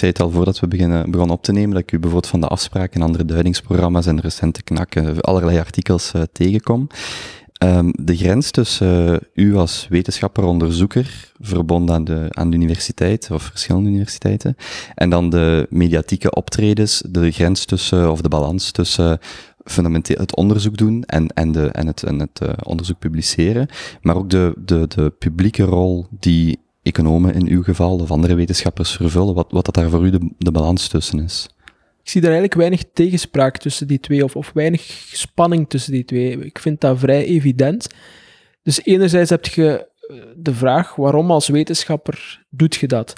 zei het al voordat we beginnen, begonnen op te nemen, dat ik u bijvoorbeeld van de afspraken en andere duidingsprogramma's en recente knakken allerlei artikels uh, tegenkom. Um, de grens tussen uh, u als wetenschapper, onderzoeker, verbonden aan de, aan de universiteit of verschillende universiteiten, en dan de mediatieke optredens, de grens tussen, of de balans tussen fundamenteel het onderzoek doen en, en, de, en het, en het uh, onderzoek publiceren, maar ook de, de, de publieke rol die economen in uw geval of andere wetenschappers vervullen, wat, wat dat daar voor u de, balans tussen is. Ik zie daar eigenlijk weinig tegenspraak tussen die twee, of, of weinig spanning tussen die twee. Ik vind dat vrij evident. Dus enerzijds heb je eh, de vraag, waarom als wetenschapper doet je dat?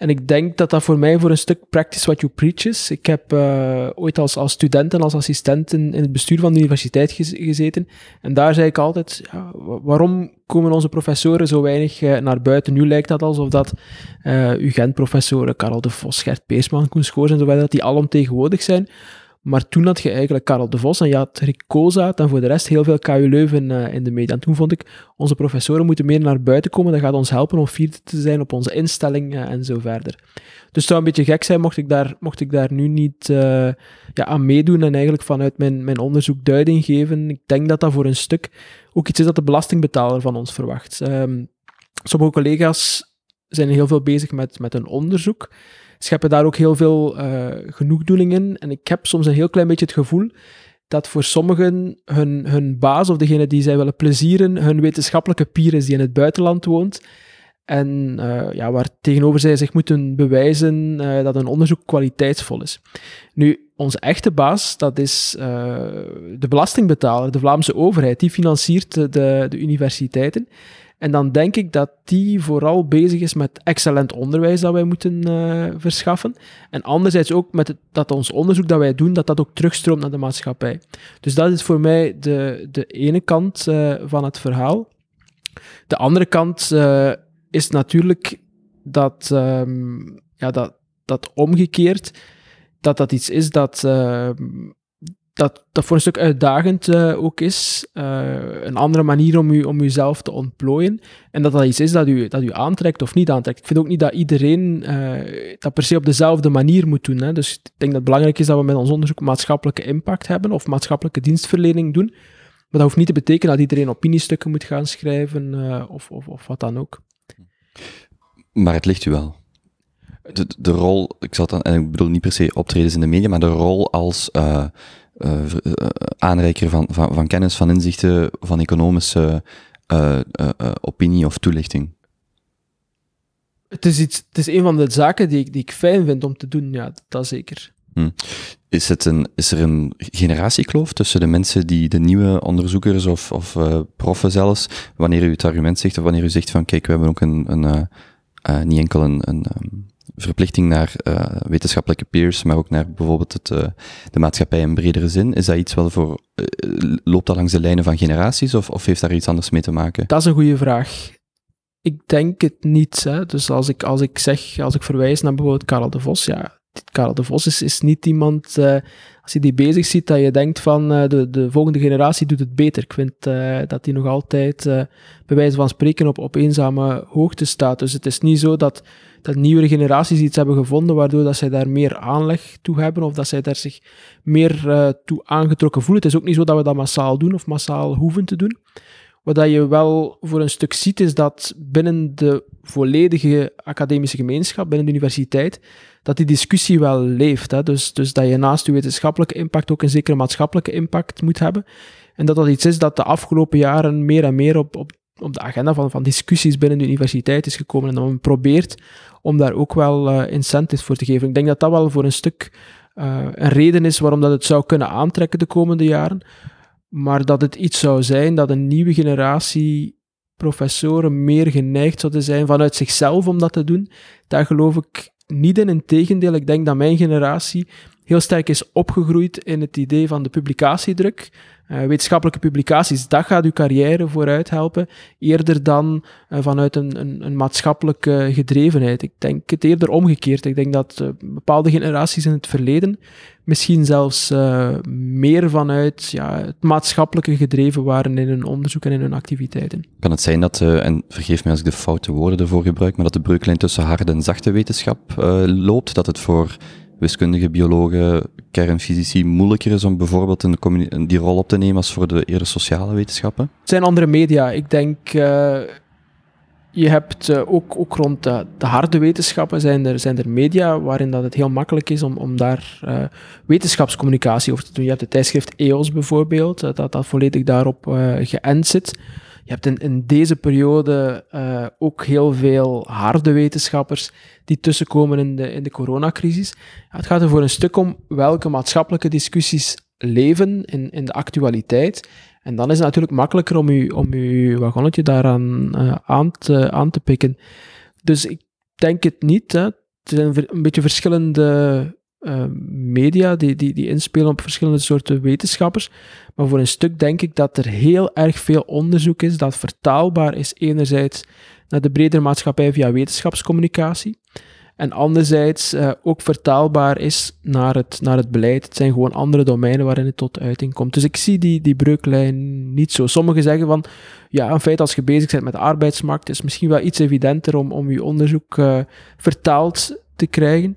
En ik denk dat dat voor mij voor een stuk practice what you preach is. Ik heb uh, ooit als, als student en als assistent in, het bestuur van de universiteit gezeten. En daar zei ik altijd, ja, waarom komen onze professoren zo weinig uh, naar buiten? Nu lijkt dat alsof dat uh, UGent-professoren, Karel de Vos, Gert Peesman, Koen Schoors en zo verder, dat die alomtegenwoordig zijn. Maar toen had je eigenlijk Karel de Vos en je had en voor de rest heel veel KU Leuven uh, in de media. En toen vond ik, onze professoren moeten meer naar buiten komen. Dat gaat ons helpen om fier te zijn op onze instelling uh, en zo verder. Dus het zou een beetje gek zijn mocht ik daar, mocht ik daar nu niet uh, ja, aan meedoen en eigenlijk vanuit mijn, mijn onderzoek duiding geven. Ik denk dat dat voor een stuk ook iets is dat de belastingbetaler van ons verwacht. Um, sommige collega's zijn heel veel bezig met, met een onderzoek scheppen daar ook heel veel uh, genoegdoening in. En ik heb soms een heel klein beetje het gevoel dat voor sommigen hun, hun baas of degene die zij willen plezieren, hun wetenschappelijke pier is die in het buitenland woont. En uh, ja, waar tegenover zij zich moeten bewijzen uh, dat een onderzoek kwaliteitsvol is. Nu, onze echte baas, dat is de belastingbetaler, de Vlaamse overheid. Die financiert de, de universiteiten. En dan denk ik dat die vooral bezig is met excellent onderwijs dat wij moeten uh, verschaffen. En anderzijds ook met dat ons onderzoek dat wij doen, dat dat ook terugstroomt naar de maatschappij. Dus dat is voor mij de, de ene kant uh, van het verhaal. De andere kant uh, is natuurlijk dat, um, ja, dat, dat omgekeerd, dat dat iets is dat dat dat voor een stuk uitdagend uh, ook is. Uh, een andere manier om, u, om uzelf te ontplooien. En dat dat iets is dat u, dat u aantrekt of niet aantrekt. Ik vind ook niet dat iedereen uh, dat per se op dezelfde manier moet doen. Hè. Dus ik denk dat het belangrijk is dat we met ons onderzoek maatschappelijke impact hebben of maatschappelijke dienstverlening doen. Maar dat hoeft niet te betekenen dat iedereen opiniestukken moet gaan schrijven of, of, of wat dan ook. Maar het ligt u wel. De, de rol, ik zal dan, en ik bedoel niet per se optredens in de media, maar de rol als uh, uh, aanreiker van, van, van, kennis, van inzichten, van economische uh, opinie of toelichting? Het is, iets, het is een van de zaken die ik, die ik fijn vind om te doen, ja, dat zeker. Hm. Is, het een, is er een generatiekloof tussen de mensen die, de nieuwe onderzoekers of, of uh, proffen zelfs, wanneer u het argument zegt of wanneer u zegt van kijk, we hebben ook een, een uh, uh, niet enkel een, een um, verplichting naar uh, wetenschappelijke peers, maar ook naar bijvoorbeeld het, uh, de maatschappij in bredere zin. Is dat iets wel voor, uh, loopt dat langs de lijnen van generaties of, of heeft daar iets anders mee te maken? Dat is een goede vraag. Ik denk het niet. Hè. Dus als ik, als ik zeg, als ik verwijs naar bijvoorbeeld Karel de Vos, ja, Karel de Vos is, is niet iemand, als je die bezig ziet, dat je denkt van de, de volgende generatie doet het beter. Ik vind dat hij nog altijd, bij wijze van spreken, op, op eenzame hoogte staat. Dus het is niet zo dat, dat nieuwere generaties iets hebben gevonden waardoor dat zij daar meer aanleg toe hebben of dat zij daar zich meer toe aangetrokken voelen. Het is ook niet zo dat we dat massaal doen of massaal hoeven te doen. Wat je wel voor een stuk ziet, is dat binnen de volledige academische gemeenschap, binnen de universiteit, dat die discussie wel leeft. Hè? Dus, dus dat je naast je wetenschappelijke impact ook een zekere maatschappelijke impact moet hebben. En dat dat iets is dat de afgelopen jaren meer en meer op, op, op de agenda van, van discussies binnen de universiteit is gekomen. En dat men probeert om daar ook wel uh, incentives voor te geven. Ik denk dat dat wel voor een stuk uh, een reden is waarom dat het zou kunnen aantrekken de komende jaren. Maar dat het iets zou zijn dat een nieuwe generatie professoren meer geneigd zouden zijn vanuit zichzelf om dat te doen, daar geloof ik niet in. Integendeel, ik denk dat mijn generatie heel sterk is opgegroeid in het idee van de publicatiedruk. Uh, wetenschappelijke publicaties, dat gaat uw carrière vooruit helpen, eerder dan uh, vanuit een, een, een, maatschappelijke gedrevenheid. Ik denk het eerder omgekeerd. Ik denk dat uh, bepaalde generaties in het verleden misschien zelfs meer vanuit ja, het maatschappelijke gedreven waren in hun onderzoek en in hun activiteiten. Kan het zijn dat, en vergeef me als ik de foute woorden ervoor gebruik, maar dat de breuklijn tussen harde en zachte wetenschap loopt, dat het voor wiskundige, biologen, kernfysici moeilijker is om bijvoorbeeld die rol op te nemen als voor de eerder sociale wetenschappen? Het zijn andere media. Ik denk, uh, je hebt uh, ook, ook rond de, de, harde wetenschappen zijn er, zijn er media waarin dat het heel makkelijk is om, om daar uh, wetenschapscommunicatie over te doen. Je hebt het tijdschrift EOS bijvoorbeeld, dat dat volledig daarop geënt zit. Je hebt in, in deze periode uh, ook heel veel harde wetenschappers die tussenkomen in de, in de coronacrisis. Het gaat er voor een stuk om welke maatschappelijke discussies leven in, in de actualiteit. En dan is het natuurlijk makkelijker om, u, om uw wagonnetje daaraan uh, aan, te, aan te pikken. Dus ik denk het niet. Hè. Er zijn een beetje verschillende uh, media die, die, die inspelen op verschillende soorten wetenschappers. Maar voor een stuk denk ik dat er heel erg veel onderzoek is dat vertaalbaar is enerzijds naar de bredere maatschappij via wetenschapscommunicatie. En anderzijds uh, ook vertaalbaar is naar het, naar het beleid. Het zijn gewoon andere domeinen waarin het tot uiting komt. Dus ik zie die, die breuklijn niet zo. Sommigen zeggen van, ja, in feite als je bezig bent met de arbeidsmarkt, is het misschien wel iets evidenter om, om je onderzoek uh, vertaald te krijgen.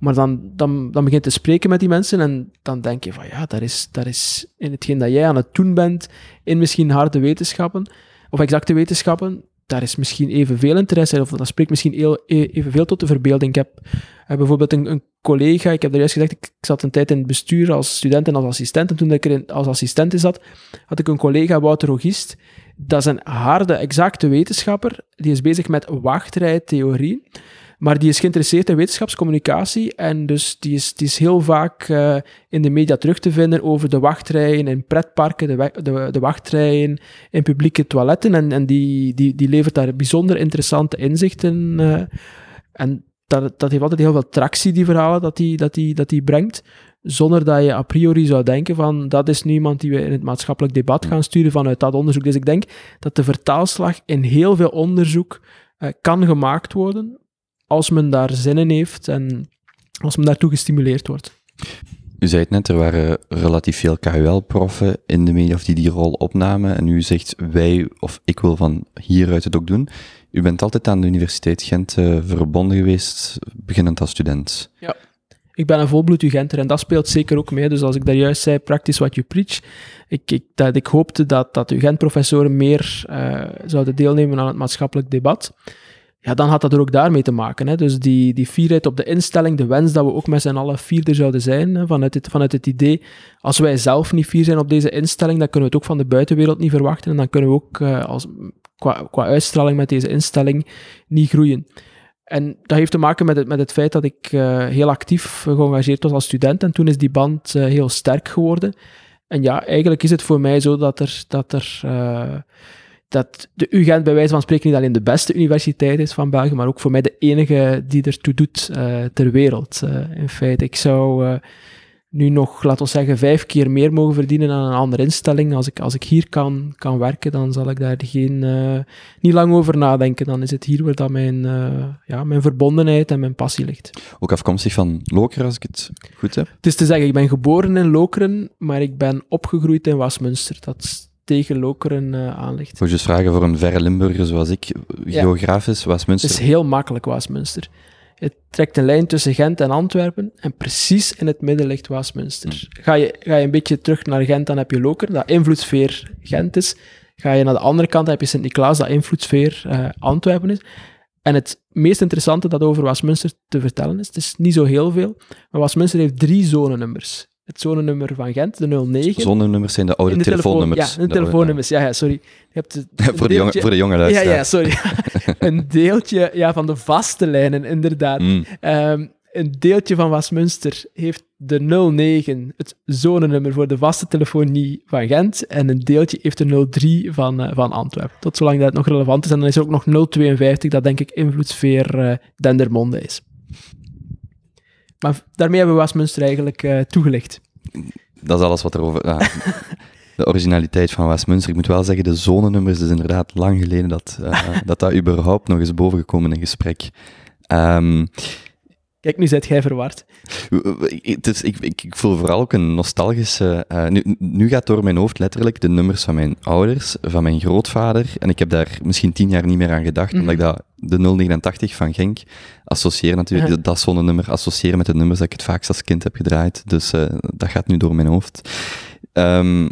Maar dan, dan, dan begin je te spreken met die mensen en dan denk je van ja, daar is, daar is in hetgeen dat jij aan het doen bent, in misschien harde wetenschappen, of exacte wetenschappen, daar is misschien evenveel interesse of dat spreekt misschien heel, e, evenveel tot de verbeelding. Ik heb uh, bijvoorbeeld een, een, collega, ik heb er juist gezegd, ik, zat een tijd in het bestuur als student en als assistent, en toen ik er als assistent zat, had ik een collega, Wouter Rogist, dat is een harde, exacte wetenschapper, die is bezig met wachtrijtheorie. Maar die is geïnteresseerd in wetenschapscommunicatie en dus die is, die is heel vaak uh, in de media terug te vinden over de wachtrijen in pretparken, de, de, de wachtrijen in publieke toiletten en, en die, die, die levert daar bijzonder interessante inzichten. Uh, en dat, dat heeft altijd heel veel tractie, die verhalen dat die, dat die, dat die brengt zonder dat je a priori zou denken van dat is nu iemand die we in het maatschappelijk debat gaan sturen vanuit dat onderzoek. Dus ik denk dat de vertaalslag in heel veel onderzoek uh, kan gemaakt worden, als men daar zin in heeft en als men daartoe gestimuleerd wordt. U zei het net, er waren relatief veel KUL-proffen in de media of die die rol opnamen. En u zegt wij, of ik wil van hieruit het ook doen. U bent altijd aan de Universiteit Gent uh, verbonden geweest, beginnend als student. Ja, ik ben een volbloed Genter en dat speelt zeker ook mee. Dus als ik daar juist zei, practice what you preach. Ik, ik, dat, ik hoopte dat, dat UGent-professoren meer uh, zouden deelnemen aan het maatschappelijk debat ja, dan had dat er ook daarmee te maken. Hè. Dus die, die fierheid op de instelling, de wens dat we ook met z'n allen vierder zouden zijn, vanuit, het, vanuit het idee, als wij zelf niet fier zijn op deze instelling, dan kunnen we het ook van de buitenwereld niet verwachten en dan kunnen we ook uh, als, qua, qua uitstraling met deze instelling niet groeien. En dat heeft te maken met het, met het feit dat ik uh, heel actief geëngageerd was als student en toen is die band uh, heel sterk geworden. En ja, eigenlijk is het voor mij zo dat er, dat er dat de UGent bij wijze van spreken niet alleen de beste universiteit is van België, maar ook voor mij de enige die ertoe doet uh, ter wereld. Uh, in feite, ik zou uh, nu nog, laten we zeggen, vijf keer meer mogen verdienen aan een andere instelling. Als ik, als ik hier kan, kan werken, dan zal ik daar geen, niet lang over nadenken. Dan is het hier waar dat mijn, ja, mijn verbondenheid en mijn passie ligt. Ook afkomstig van Lokeren, als ik het goed heb? Het is te zeggen, ik ben geboren in Lokeren, maar ik ben opgegroeid in Wasmunster. Dat tegen Lokeren uh. Moet je eens vragen voor een verre Limburger zoals ik, geografisch, Westminster? Het is heel makkelijk, Westminster. Het trekt een lijn tussen Gent en Antwerpen en precies in het midden ligt Westminster. Hmm. Ga, je, ga je een beetje terug naar Gent, dan heb je Lokeren, dat invloedssfeer Gent is. Ga je naar de andere kant, dan heb je Sint-Niklaas, dat invloedssfeer uh, Antwerpen is. En het meest interessante dat over Westminster te vertellen is, het is niet zo heel veel, maar Westminster heeft drie zonenummers het zonenummer van Gent, de 09. Zonnenummers zijn de oude de telefoonnummers. Ja, de telefoonnummers, ja, ja, sorry. Je hebt de, voor, de jonge, voor de jonge. Ja, ja, sorry. een deeltje ja, van de vaste lijnen, inderdaad. Mm. Um, een deeltje van Westminster heeft de 09, het zonenummer voor de vaste telefonie van Gent, en een deeltje heeft de 03 van, uh, van Antwerpen. Tot zolang dat nog relevant is. En dan is er ook nog 052, dat denk ik invloedssfeer uh, Dendermonde is. Maar daarmee hebben we Westminster eigenlijk uh, toegelicht. Dat is alles wat er over... de originaliteit van Westminster. Ik moet wel zeggen, de zonnenummers is inderdaad lang geleden dat dat, dat überhaupt nog eens bovengekomen in gesprek. Um, Kijk, nu zit jij verward. Dus ik, ik, ik, voel vooral ook een nostalgische. Uh, nu, nu, gaat door mijn hoofd letterlijk de nummers van mijn ouders, van mijn grootvader. En ik heb daar misschien tien jaar niet meer aan gedacht, mm -hmm. omdat ik dat, de 089 van Genk associeer natuurlijk. Dat zonnenummer associëren met de nummers dat ik het vaakst als kind heb gedraaid. Dus uh, dat gaat nu door mijn hoofd. Um,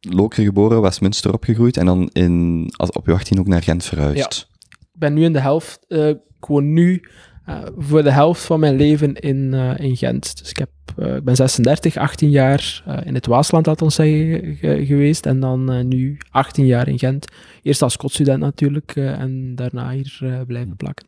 Loker geboren, Westminster opgegroeid en dan in, als, op je 18 ook naar Gent verhuisd. Ja. Ik ben nu in de helft, uh, ik woon nu voor de helft van mijn leven in, uh, in Gent. Dus ik, heb, uh, ik ben 36, 18 jaar in het Waasland, laat ons zeggen, ge geweest. En dan nu 18 jaar in Gent. Eerst als kotstudent natuurlijk en daarna hier blijven plakken.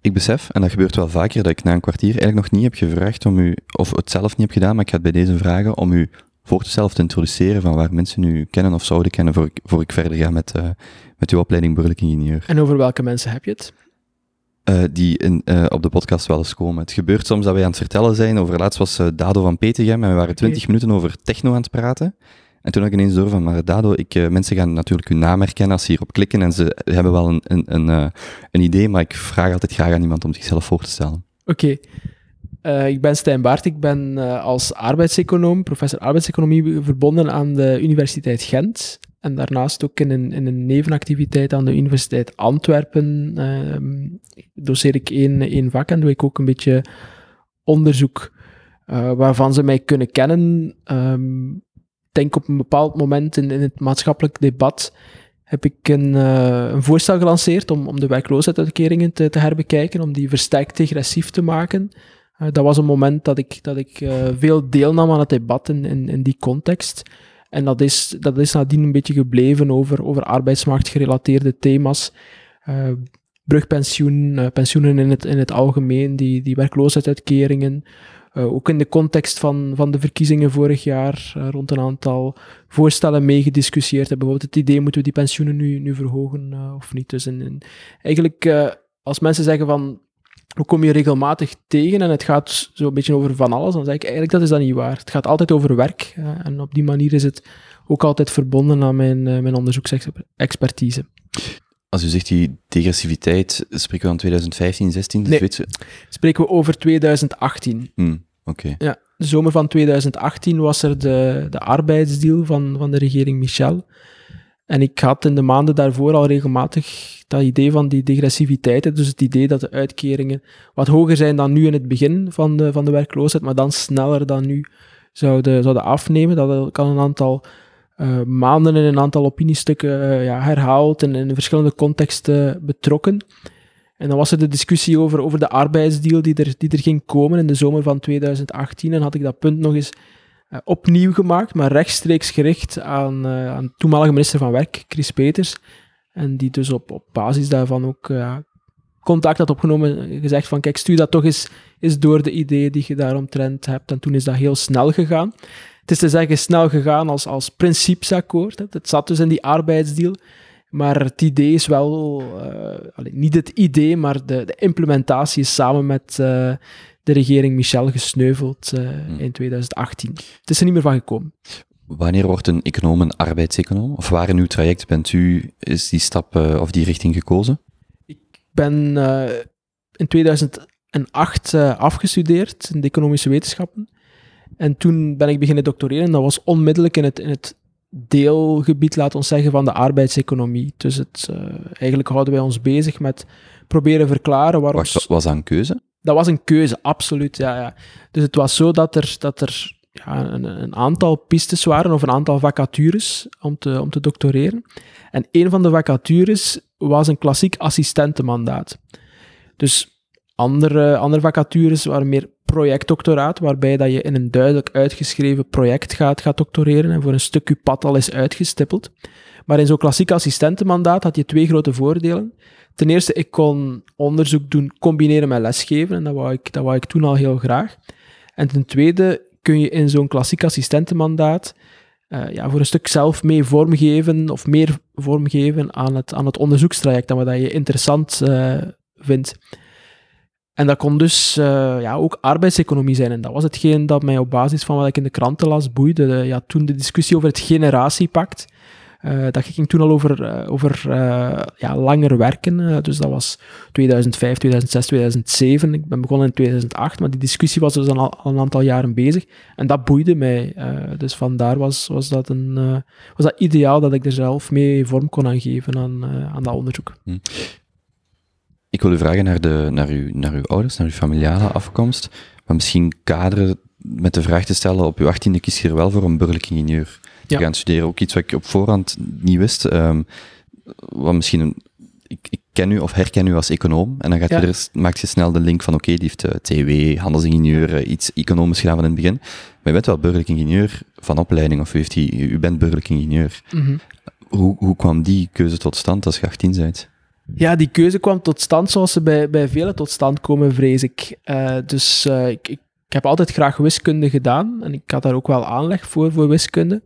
Ik besef, en dat gebeurt wel vaker, dat ik na een kwartier eigenlijk nog niet heb gevraagd om u, of het zelf niet heb gedaan, maar ik ga het bij deze vragen om u voor te stellen of te introduceren van waar mensen u kennen of zouden kennen voor ik, voor ik verder ga met, met uw opleiding burgerlijk ingenieur. En over welke mensen heb je het? Uh, die in, uh, op de podcast wel eens komen. Het gebeurt soms dat wij aan het vertellen zijn. Over laatst was uh, Dado van Petegem en we waren twintig okay. minuten over techno aan het praten. En toen had ik ineens door van, maar Dado, ik, mensen gaan natuurlijk hun naam herkennen als ze hierop klikken en ze hebben wel een, een, een, een idee, maar ik vraag altijd graag aan iemand om zichzelf voor te stellen. Oké. Okay. ik ben Stijn Baart, ik ben als arbeidseconoom, professor arbeidseconomie, verbonden aan de Universiteit Gent. En daarnaast ook in een, in een nevenactiviteit aan de Universiteit Antwerpen uh, doseer ik één, één vak en doe ik ook een beetje onderzoek uh, waarvan ze mij kunnen kennen. Um, ik denk op een bepaald moment in, in het maatschappelijk debat heb ik een, uh, een voorstel gelanceerd om, om de werkloosheidsuitkeringen te, te herbekijken, om die versterkt degressief te maken. Uh, dat was een moment dat ik, dat ik veel deelnam aan het debat in, in die context. En dat is, dat is nadien een beetje gebleven over, over arbeidsmarktgerelateerde thema's. Uh, brugpensioen, uh, pensioenen in het, in het algemeen, die, die werkloosheidsuitkeringen. Uh, ook in de context van, van de verkiezingen vorig jaar rond een aantal voorstellen meegediscussieerd hebben. Bijvoorbeeld het idee, moeten we die pensioenen nu, nu verhogen of niet? Dus in, in, eigenlijk, als mensen zeggen van, hoe kom je regelmatig tegen en het gaat zo'n beetje over van alles, dan zeg ik eigenlijk dat is dat niet waar. Het gaat altijd over werk uh, en op die manier is het ook altijd verbonden aan mijn, uh, mijn onderzoeksexpertise. Als u zegt die degressiviteit, spreken we van 2015, 16? Nee, spreken we over 2018. Hmm, Oké. Okay. Ja, de zomer van 2018 was er de, de arbeidsdeal van, van de regering Michel. En ik had in de maanden daarvoor al regelmatig dat idee van die degressiviteit, dus het idee dat de uitkeringen wat hoger zijn dan nu in het begin van de, van de werkloosheid, maar dan sneller dan nu zouden, zouden afnemen. Dat kan een aantal uh, maanden in een aantal opiniestukken uh, ja, herhaald en in verschillende contexten betrokken. En dan was er de discussie over, over de arbeidsdeal die er, die er ging komen in de zomer van 2018. En had ik dat punt nog eens opnieuw gemaakt, maar rechtstreeks gericht aan, aan de toenmalige minister van Werk, Chris Peters. En die dus op, op basis daarvan ook uh, contact had opgenomen, gezegd van kijk, stuur dat toch eens, eens door de ideeën die je daaromtrent hebt. En toen is dat heel snel gegaan. Het is te zeggen snel gegaan als, als principesakkoord. Het zat dus in die arbeidsdeal. Maar het idee is wel, niet het idee, maar de, de implementatie is samen met de regering Michel gesneuveld uh, hmm. in 2018. Het is er niet meer van gekomen. Wanneer wordt een econoom een arbeidseconoom? Of waar in uw traject bent u, is die stap uh, of die richting gekozen? Ik ben uh, in 2008 uh, afgestudeerd in de economische wetenschappen. En toen ben ik beginnen doctoreren. Dat was onmiddellijk in het, in het deelgebied, laat ons zeggen, van de arbeidseconomie. Dus het, eigenlijk houden wij ons bezig met proberen verklaren waarom... Was, was dat een keuze? Dat was een keuze, absoluut, ja. ja. Dus het was zo dat er, dat er ja, een, een, aantal pistes waren of een aantal vacatures om te, om te doctoreren. En een van de vacatures was een klassiek assistentenmandaat. Dus andere, andere vacatures waren meer projectdoctoraat, waarbij dat je in een duidelijk uitgeschreven project gaat, gaat doctoreren en voor een stuk je pad al is uitgestippeld. Maar in zo'n klassiek assistentenmandaat had je twee grote voordelen. Ten eerste, ik kon onderzoek doen combineren met lesgeven, en dat wou ik, dat wou ik toen al heel graag. En ten tweede, kun je in zo'n klassiek assistentenmandaat uh, ja, voor een stuk zelf mee vormgeven of meer vormgeven aan het, aan het onderzoekstraject dan wat je interessant uh, vindt. En dat kon dus uh, ja, ook arbeidseconomie zijn. En dat was hetgeen dat mij op basis van wat ik in de kranten las boeide. De, ja, toen de discussie over het generatiepact. Uh, dat ging toen al over, uh, over ja, langer werken. dus dat was 2005, 2006, 2007. Ik ben begonnen in 2008, maar die discussie was dus al, een aantal jaren bezig. En dat boeide mij. dus vandaar was, was, dat een, was dat ideaal dat ik er zelf mee vorm kon aan geven aan, aan dat onderzoek. Hm. Ik wil u vragen naar, de, naar, uw, naar uw ouders, naar uw familiale afkomst, maar misschien kaderen met de vraag te stellen, op uw achttiende kies je er wel voor om burgerlijk ingenieur te gaan studeren. Ook iets wat ik op voorhand niet wist, um, wat misschien een, ik, ik, ken u of herken u als econoom, en dan gaat je er, maakt je snel de link van, oké, die heeft uh, TW, handelsingenieur, uh, iets economisch gedaan van in het begin, maar je bent wel burgerlijk ingenieur van opleiding, of u, heeft die, u bent burgerlijk ingenieur. Mm -hmm. hoe, hoe kwam die keuze tot stand als je 18 bent? Ja, die keuze kwam tot stand zoals ze bij, bij velen tot stand komen, vrees ik. Uh, dus uh, ik, ik, ik, heb altijd graag wiskunde gedaan en ik had daar ook wel aanleg voor, voor wiskunde.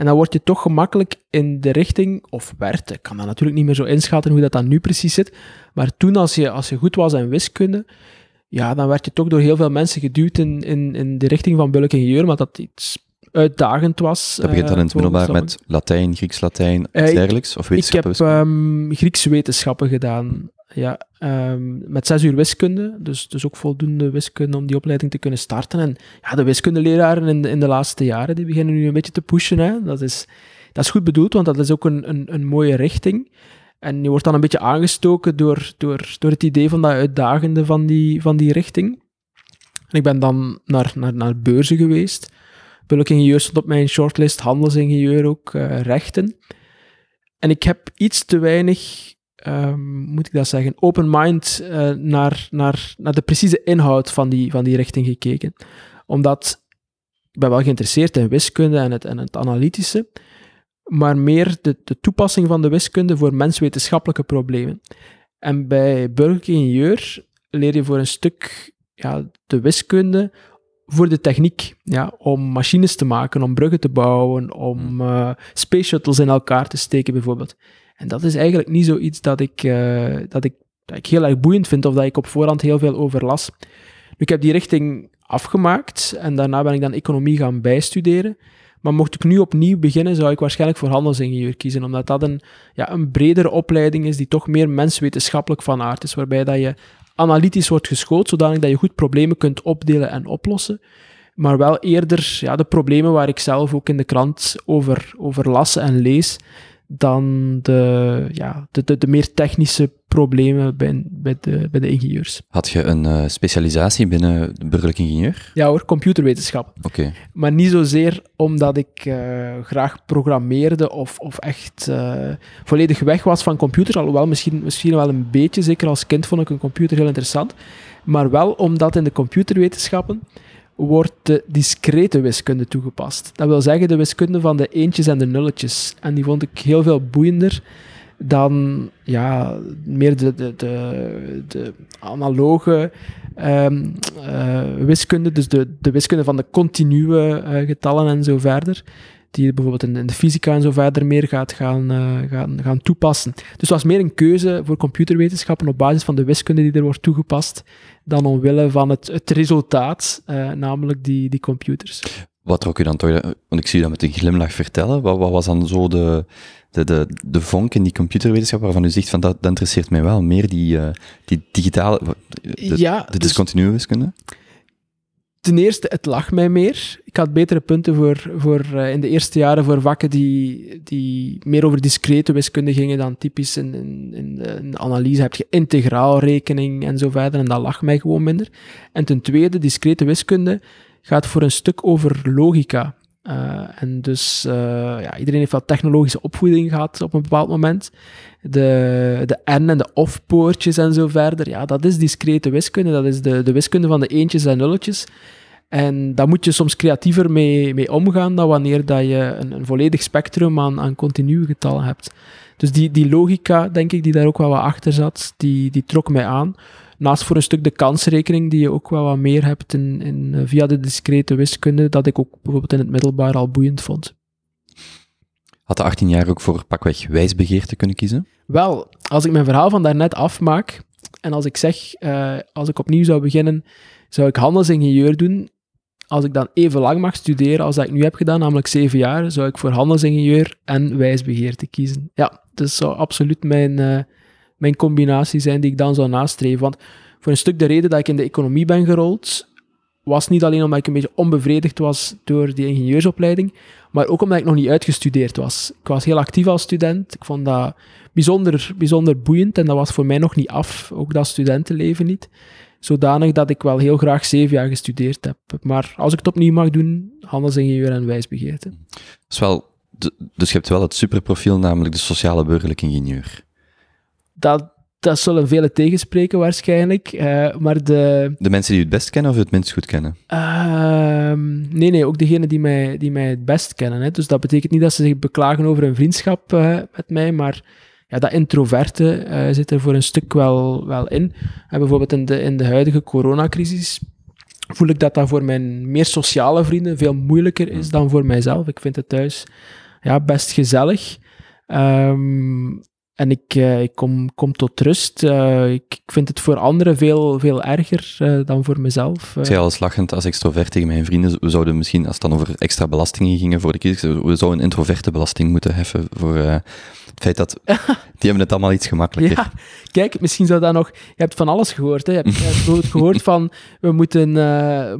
En dan word je toch gemakkelijk in de richting, of werd, ik kan dat natuurlijk niet meer zo inschatten hoe dat dan nu precies zit, maar toen als je, als je goed was in wiskunde, ja, dan werd je toch door heel veel mensen geduwd in, in, in de richting van bulk ingenieur, maar dat iets uitdagend was. Dat begint dan in het eh, middelbaar met Latijn, Grieks-Latijn, uh, dergelijks? Of wetenschappen? Ik heb um, Griekse wetenschappen gedaan. Ja, um, met zes uur wiskunde, dus, dus ook voldoende wiskunde om die opleiding te kunnen starten. En ja, de wiskundeleraren in de, in de laatste jaren, die beginnen nu een beetje te pushen. Hè. Dat, is, dat is goed bedoeld, want dat is ook een, een, een mooie richting. En je wordt dan een beetje aangestoken door, door, door het idee van dat uitdagende van die, van die richting. En ik ben dan naar, naar, naar beurzen geweest ingenieur stond op mijn shortlist, handelsingenieur ook, uh, rechten. En ik heb iets te weinig, um, moet ik dat zeggen, open mind uh, naar, naar, naar de precieze inhoud van die, van die richting gekeken. Omdat ik ben wel geïnteresseerd in wiskunde en het, en het analytische, maar meer de, de toepassing van de wiskunde voor menswetenschappelijke problemen. En bij burgeringenieur leer je voor een stuk ja, de wiskunde voor de techniek. Ja, om machines te maken, om bruggen te bouwen, om uh, space shuttles in elkaar te steken bijvoorbeeld. En dat is eigenlijk niet zoiets dat ik, uh, dat ik, dat ik heel erg boeiend vind of dat ik op voorhand heel veel over las. Ik heb die richting afgemaakt en daarna ben ik dan economie gaan bijstuderen. Maar mocht ik nu opnieuw beginnen, zou ik waarschijnlijk voor handelsingenieur kiezen, omdat dat een, ja, een bredere opleiding is die toch meer menswetenschappelijk van aard is, waarbij dat je analytisch wordt geschoold, zodanig dat je goed problemen kunt opdelen en oplossen. Maar wel eerder ja, de problemen waar ik zelf ook in de krant over, over las en lees, dan de, ja, de, de, de meer technische problemen bij, bij, de, bij de ingenieurs. Had je een uh, specialisatie binnen de burgerlijk ingenieur? Ja hoor, computerwetenschap. Oké. Maar niet zozeer omdat ik uh, graag programmeerde of, of echt uh, volledig weg was van computers, alhoewel misschien, misschien wel een beetje, zeker als kind vond ik een computer heel interessant, maar wel omdat in de computerwetenschappen wordt de discrete wiskunde toegepast. Dat wil zeggen de wiskunde van de eentjes en de nulletjes. En die vond ik heel veel boeiender dan ja, meer de, de, de, analoge um, uh, wiskunde, dus de, de wiskunde van de continue uh, getallen en zo verder die je bijvoorbeeld in, in, de fysica en zo verder meer gaat gaan, uh, gaan, gaan toepassen. Dus het was meer een keuze voor computerwetenschappen op basis van de wiskunde die er wordt toegepast, dan omwille van het, het resultaat, uh, namelijk die, die computers. Wat trok je dan toch, want ik zie je dat met een glimlach vertellen, wat, wat was dan zo de, de, de, de vonk in die computerwetenschap waarvan u zegt van dat, dat interesseert mij wel, meer die, uh, die digitale, de, ja, de dus discontinue wiskunde? Ten eerste, het lag mij meer. Ik had betere punten voor, voor, uh, in de eerste jaren voor vakken die, die meer over discrete wiskunde gingen dan typisch in, in, in, in analyse heb je integraalrekening en zo verder. En dat lag mij gewoon minder. En ten tweede, discrete wiskunde gaat voor een stuk over logica. Uh, en dus uh, ja, iedereen heeft wel technologische opvoeding gehad op een bepaald moment. De, de en en de of-poortjes en zo verder. Ja, dat is discrete wiskunde. Dat is de, de wiskunde van de eentjes en nulletjes. En daar moet je soms creatiever mee, mee omgaan dan wanneer dat je een, een volledig spectrum aan, aan continue getallen hebt. Dus die, die logica, denk ik, die daar ook wel wat achter zat, die, die trok mij aan. Naast voor een stuk de kansrekening, die je ook wel wat meer hebt in, in, eh, via de discrete wiskunde, dat ik ook bijvoorbeeld in het middelbaar al boeiend vond. Had de 18 jaar ook voor pakweg wijsbegeerte kunnen kiezen? Wel, als ik mijn verhaal van daarnet afmaak, En als ik zeg, uh, als ik opnieuw zou beginnen, zou ik handelsingenieur doen. Als ik dan even lang mag studeren als dat ik nu heb gedaan, namelijk zeven jaar, zou ik voor handelsingenieur en wijsbegeerte kiezen. Ja, dat zou absoluut mijn, uh, mijn combinatie zijn die ik dan zou nastreven. Want voor een stuk de reden dat ik in de economie ben gerold, was niet alleen omdat ik een beetje onbevredigd was door die ingenieursopleiding, maar ook omdat ik nog niet uitgestudeerd was. Ik was heel actief als student. Ik vond dat bijzonder, bijzonder boeiend en dat was voor mij nog niet af, ook dat studentenleven niet. Zodanig dat ik wel heel graag zeven jaar gestudeerd heb. Maar als ik het opnieuw mag doen, handelsingenieur en wijsbegeerte. Dus, wel, dus je hebt wel het superprofiel, namelijk de sociale burgerlijk ingenieur. Dat, dat zullen velen tegenspreken waarschijnlijk, uh, maar de... De mensen die u het best kennen of het minst goed kennen? Uh, nee, nee, ook degenen die mij, die mij het best kennen. Hè. Dus dat betekent niet dat ze zich beklagen over een vriendschap uh, met mij, maar ja, dat introverte uh, zit er voor een stuk wel, wel in. En bijvoorbeeld in de, in de huidige coronacrisis voel ik dat dat voor mijn meer sociale vrienden veel moeilijker is dan voor mijzelf. Ik vind het thuis ja, best gezellig. Um, en ik, uh, ik kom, kom tot rust. Uh, ik, ik, vind het voor anderen veel, veel erger uh, dan voor mezelf. Ik zei al eens lachend als extrovert tegen mijn vrienden, we zouden misschien, als het dan over extra belastingen gingen voor de kiezers, we zouden een introverte belasting moeten heffen voor het feit dat, die hebben het allemaal iets gemakkelijker. Ja, kijk, misschien zou dat nog, je hebt van alles gehoord. Hè. Je hebt, je hebt gehoord van, we moeten,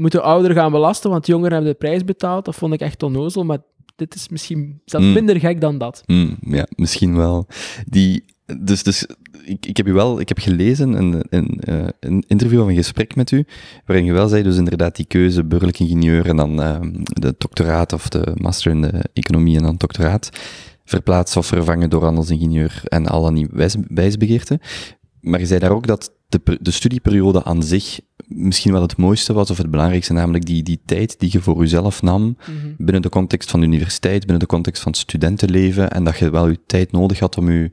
moeten ouderen gaan belasten, want jongeren hebben de prijs betaald. Dat vond ik echt onnozel, maar dit is misschien zelfs mm. minder gek dan dat. Mm, ja, misschien wel. Die, dus, dus ik, ik heb u wel, ik heb gelezen een, een, uh, een interview of een gesprek met u, waarin je wel zei, dus inderdaad die keuze, burgerlijk ingenieur en dan uh, de doctoraat of de master in de economie en dan doctoraat, verplaatsen of vervangen door handelsingenieur en al dan die wijs, wijsbegeerte. Maar je zei daar ook dat de, de studieperiode aan zich misschien wel het mooiste was, of het belangrijkste, namelijk die, die tijd die je voor jezelf nam, mm -hmm. binnen de context van de universiteit, binnen de context van het studentenleven, en dat je wel je tijd nodig had om je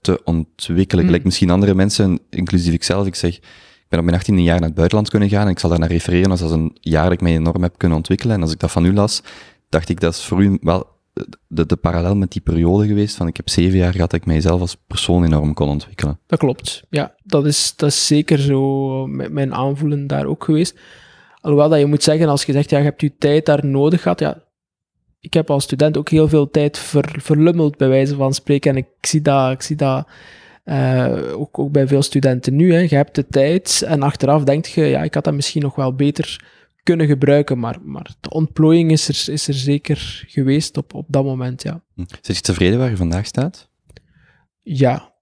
te ontwikkelen. Mm. Misschien andere mensen, inclusief ikzelf, ik zeg, ik ben op mijn 18 jaar naar het buitenland kunnen gaan, en ik zal daar naar refereren als dat een jaar dat ik mij enorm heb kunnen ontwikkelen, en als ik dat van u las, dacht ik, dat is voor u wel de, de parallel met die periode geweest van ik heb zeven jaar gehad dat ik mijzelf als persoon enorm kon ontwikkelen. Dat klopt. Ja, dat is, dat is zeker zo met mijn aanvoelen daar ook geweest. Alhoewel dat je moet zeggen, als je zegt, ja, je hebt je tijd daar nodig gehad, ja, ik heb als student ook heel veel tijd ver, verlummeld, bij wijze van spreken. En ik zie dat, ik zie dat uh, ook, ook bij veel studenten nu. Hè. Je hebt de tijd en achteraf denk je, ja, ik had dat misschien nog wel beter kunnen gebruiken. Maar, maar de ontplooiing is er, is er zeker geweest op, op dat moment, ja. Hm. Zit je tevreden waar je vandaag staat? Ja.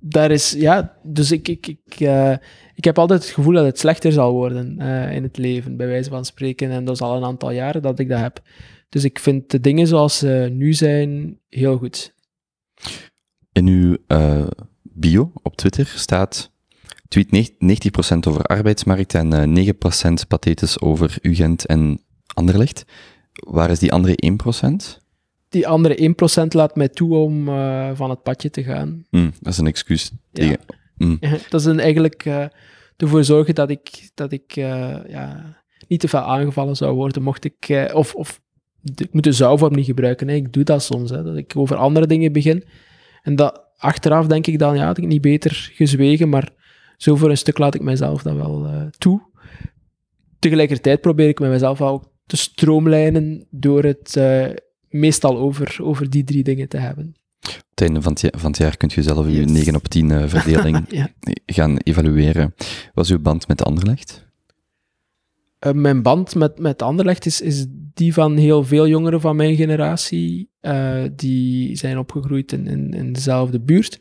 Daar is, ja, dus ik, ik, ik, uh, ik heb altijd het gevoel dat het slechter zal worden uh, in het leven, bij wijze van spreken. En dat is al een aantal jaren dat ik dat heb. Dus ik vind de dingen zoals ze nu zijn heel goed. In uw uh, bio op Twitter staat tweet 90% over arbeidsmarkt en uh, 9% pathetisch over UGent en Anderlecht. Waar is die andere 1%? Die andere 1% laat mij toe om uh, van het padje te gaan. Mm, dat is een excuus. Tegen... Ja. Mm. dat is een, eigenlijk uh, ervoor zorgen dat ik, dat ik uh, ja, niet te veel aangevallen zou worden, mocht ik... of, of ik moet de zouwvorm niet gebruiken. Hè. Ik doe dat soms, hè, dat ik over andere dingen begin. En dat, achteraf denk ik dan, ja, had ik niet beter gezwegen, maar zo voor een stuk laat ik mezelf dan wel uh, toe. Tegelijkertijd probeer ik met mezelf ook te stroomlijnen door het uh, meestal over, over die drie dingen te hebben. Op het einde van het, van het jaar kunt je zelf yes. je 9 op 10 uh, verdeling ja. gaan evalueren. Wat is uw band met Anderlecht? Mijn band met, met Anderlecht is, is die van heel veel jongeren van mijn generatie. Die zijn opgegroeid in, in, in dezelfde buurt.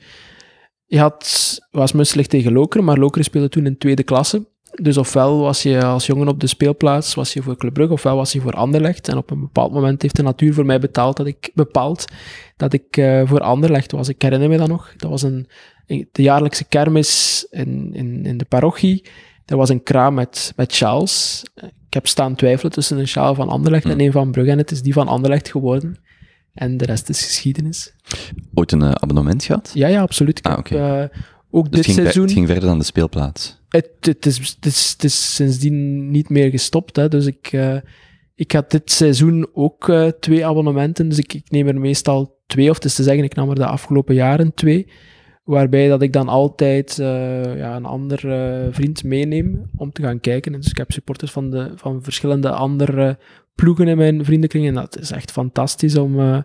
Je had, was Musselig tegen Lokeren, maar Lokeren speelde toen in tweede klasse. Dus ofwel was je als jongen op de speelplaats was je voor Club Brugge, ofwel was je voor Anderlecht. En op een bepaald moment heeft de natuur voor mij betaald dat ik, bepaald dat ik uh, voor Anderlecht was. Ik herinner me dat nog. Dat was een, de jaarlijkse kermis in, in, in de parochie. Er was een kraam met, met sjaals. Ik heb staan twijfelen tussen een sjaal van Anderlecht en een van Brugge. En het is die van Anderlecht geworden. En de rest is geschiedenis. Ooit een uh, abonnement gehad? Ja, ja, absoluut. Ik ah, heb, uh, ook dus dit seizoen... het ging verder dan de speelplaats? Het, het, is, het, is, het is sindsdien niet meer gestopt. Hè. Dus ik, uh, ik had dit seizoen ook twee abonnementen. Dus ik, ik neem er meestal twee, of het is te zeggen, ik nam er de afgelopen jaren twee. Waarbij dat ik dan altijd uh, ja, een ander uh, vriend meeneem om te gaan kijken. En dus ik heb supporters van, de, van verschillende andere ploegen in mijn vriendenkring. En dat is echt fantastisch om uh,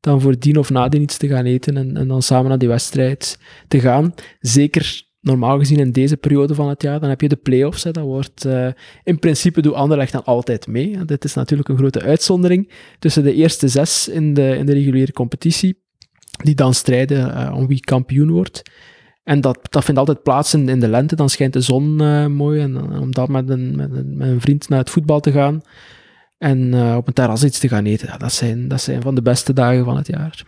dan voordien of nadien iets te gaan eten en, en dan samen naar die wedstrijd te gaan. Zeker normaal gezien in deze periode van het jaar, dan heb je de play-offs. Hè, dat wordt, uh, in principe doet Anderlecht dan altijd mee. Dit is natuurlijk een grote uitzondering tussen de eerste zes in de, in de reguliere competitie, die dan strijden uh, om wie kampioen wordt. En dat, dat vindt altijd plaats in, in de lente, dan schijnt de zon mooi. En, om een, met, een, met een vriend naar het voetbal te gaan en op een terras iets te gaan eten, ja, dat, zijn, dat zijn van de beste dagen van het jaar.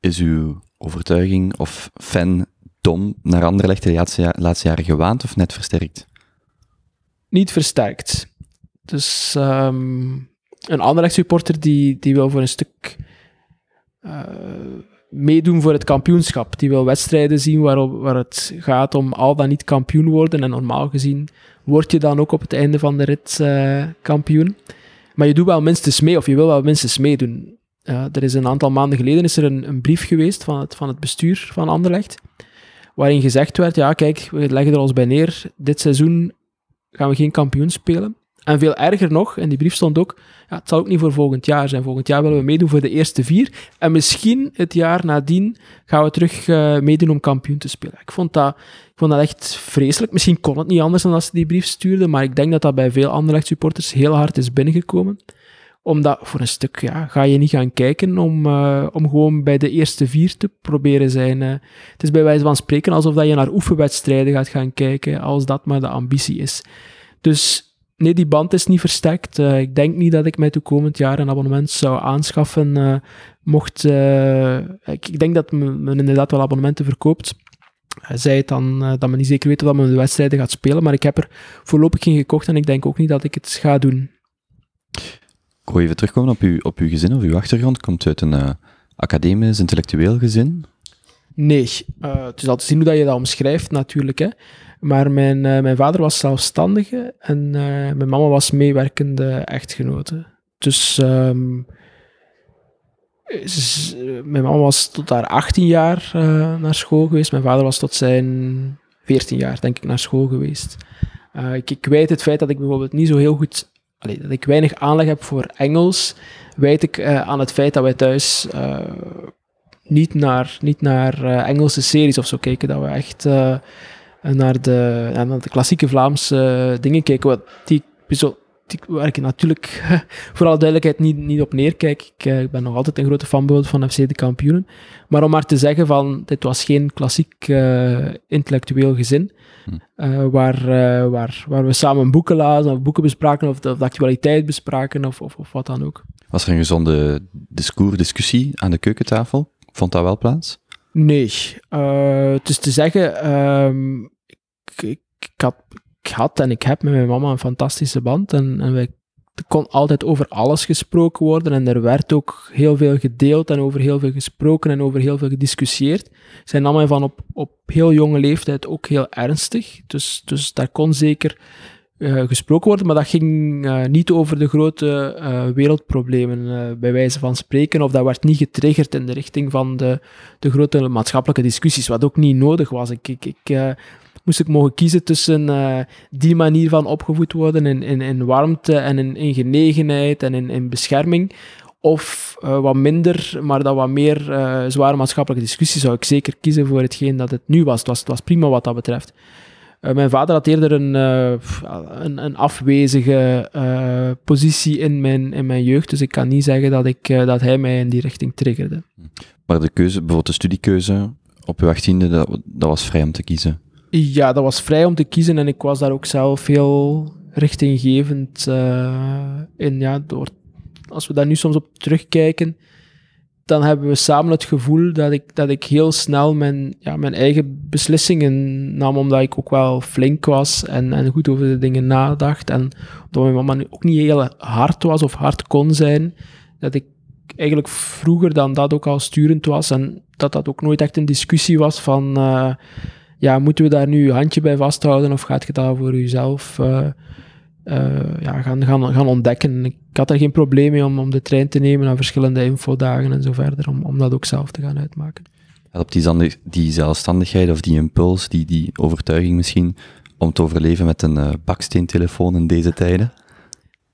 Is uw overtuiging of fan Tom naar Anderlecht de laatste, laatste jaren gewaand of net versterkt? Niet versterkt. Dus um, een Anderlecht supporter die, die wil voor een stuk uh, meedoen voor het kampioenschap. Die wil wedstrijden zien waar, waar het gaat om al dan niet kampioen worden. En normaal gezien word je dan ook op het einde van de rit uh, kampioen. Maar je doet wel minstens mee, of je wil wel minstens meedoen. Uh, er is een aantal maanden geleden is er een, een brief geweest van het, van het bestuur van Anderlecht waarin gezegd werd, ja kijk, we leggen er ons bij neer, dit seizoen gaan we geen kampioen spelen. En veel erger nog, in die brief stond ook, ja, het zal ook niet voor volgend jaar zijn. Volgend jaar willen we meedoen voor de eerste vier. En misschien het jaar nadien gaan we terug uh, meedoen om kampioen te spelen. Ik vond, dat, ik vond dat echt vreselijk. Misschien kon het niet anders dan als ze die brief stuurden, maar ik denk dat dat bij veel andere supporters heel hard is binnengekomen omdat voor een stuk ja, ga je niet gaan kijken om, uh, om gewoon bij de eerste vier te proberen zijn. Uh. Het is bij wijze van spreken alsof dat je naar oefenwedstrijden gaat gaan kijken, als dat maar de ambitie is. Dus nee, die band is niet versterkt. Uh, ik denk niet dat ik mij toekomend jaar een abonnement zou aanschaffen. mocht, ik, ik, denk dat men, inderdaad wel abonnementen verkoopt. Zei het dan dat men niet zeker weet of men de wedstrijden gaat spelen, maar ik heb er voorlopig geen gekocht en ik denk ook niet dat ik het ga doen. Ik wil even terugkomen op uw, op uw gezin of uw achtergrond. Komt uit een academisch, intellectueel gezin? Nee, uh, het is al te zien hoe dat je dat omschrijft natuurlijk. Hè. Maar mijn, uh, mijn vader was zelfstandige en mijn mama was meewerkende echtgenote. Dus um, mijn mama was tot haar 18 jaar naar school geweest. Mijn vader was tot zijn 14 jaar, denk ik, naar school geweest. ik, ik weet het feit dat ik bijvoorbeeld niet zo heel goed dat ik weinig aanleg heb voor Engels, weet ik aan het feit dat wij thuis niet naar, niet naar uh, Engelse series of zo kijken, dat we echt naar, de, naar de klassieke Vlaamse dingen kijken, wat die, zo, die, waar ik natuurlijk voor alle duidelijkheid niet, niet op neerkijk. Ik, ik ben nog altijd een grote fanboy van FC de kampioenen. Maar om maar te zeggen van, dit was geen klassiek intellectueel gezin. Uh, waar, uh, waar, waar we samen boeken lazen, of boeken bespraken, of de, of de actualiteit bespraken, of, of, of, wat dan ook. Was er een gezonde discours, discussie aan de keukentafel? Vond dat wel plaats? Nee. Uh, is te zeggen, um, ik, ik, had, had en ik heb met mijn mama een fantastische band. En, en wij er kon altijd over alles gesproken worden en er werd ook heel veel gedeeld en over heel veel gesproken en over heel veel gediscussieerd. Zij nam van op, op heel jonge leeftijd ook heel ernstig, dus, dus daar kon zeker gesproken worden, maar dat ging uh, niet over de grote uh, wereldproblemen, bij wijze van spreken, of dat werd niet getriggerd in de richting van de, de grote maatschappelijke discussies, wat ook niet nodig was. Ik, ik, ik moest ik mogen kiezen tussen die manier van opgevoed worden in, in, warmte en in, genegenheid en in, in bescherming, of wat minder, maar dat wat meer zware maatschappelijke discussie, zou ik zeker kiezen voor hetgeen dat het nu was. Was, het was prima wat dat betreft. Mijn vader had eerder een, een, een, afwezige positie in mijn, in mijn jeugd, dus ik kan niet zeggen dat, ik, dat hij mij in die richting triggerde. Maar de keuze, bijvoorbeeld de studiekeuze op uw achttiende, dat, dat was vrij om te kiezen? Ja, dat was vrij om te kiezen en ik was daar ook zelf heel richtinggevend in. Ja, door, als we daar nu soms op terugkijken, dan hebben we samen het gevoel dat ik, dat ik heel snel mijn, ja, mijn eigen beslissingen nam, omdat ik ook wel flink was en, en goed over de dingen nadacht. En omdat mijn mama ook niet heel hard was of hard kon zijn, dat ik eigenlijk vroeger dan dat ook al sturend was en dat dat ook nooit echt een discussie was van... Uh, ja, moeten we daar nu je handje bij vasthouden of gaat je dat voor jezelf uh, ja, gaan, gaan, gaan ontdekken? Ik had er geen probleem mee om, om de trein te nemen naar verschillende infodagen en zo verder, om, om dat ook zelf te gaan uitmaken. op die, die zelfstandigheid of die impuls, die, die overtuiging misschien, om te overleven met een eh, baksteentelefoon in deze tijden?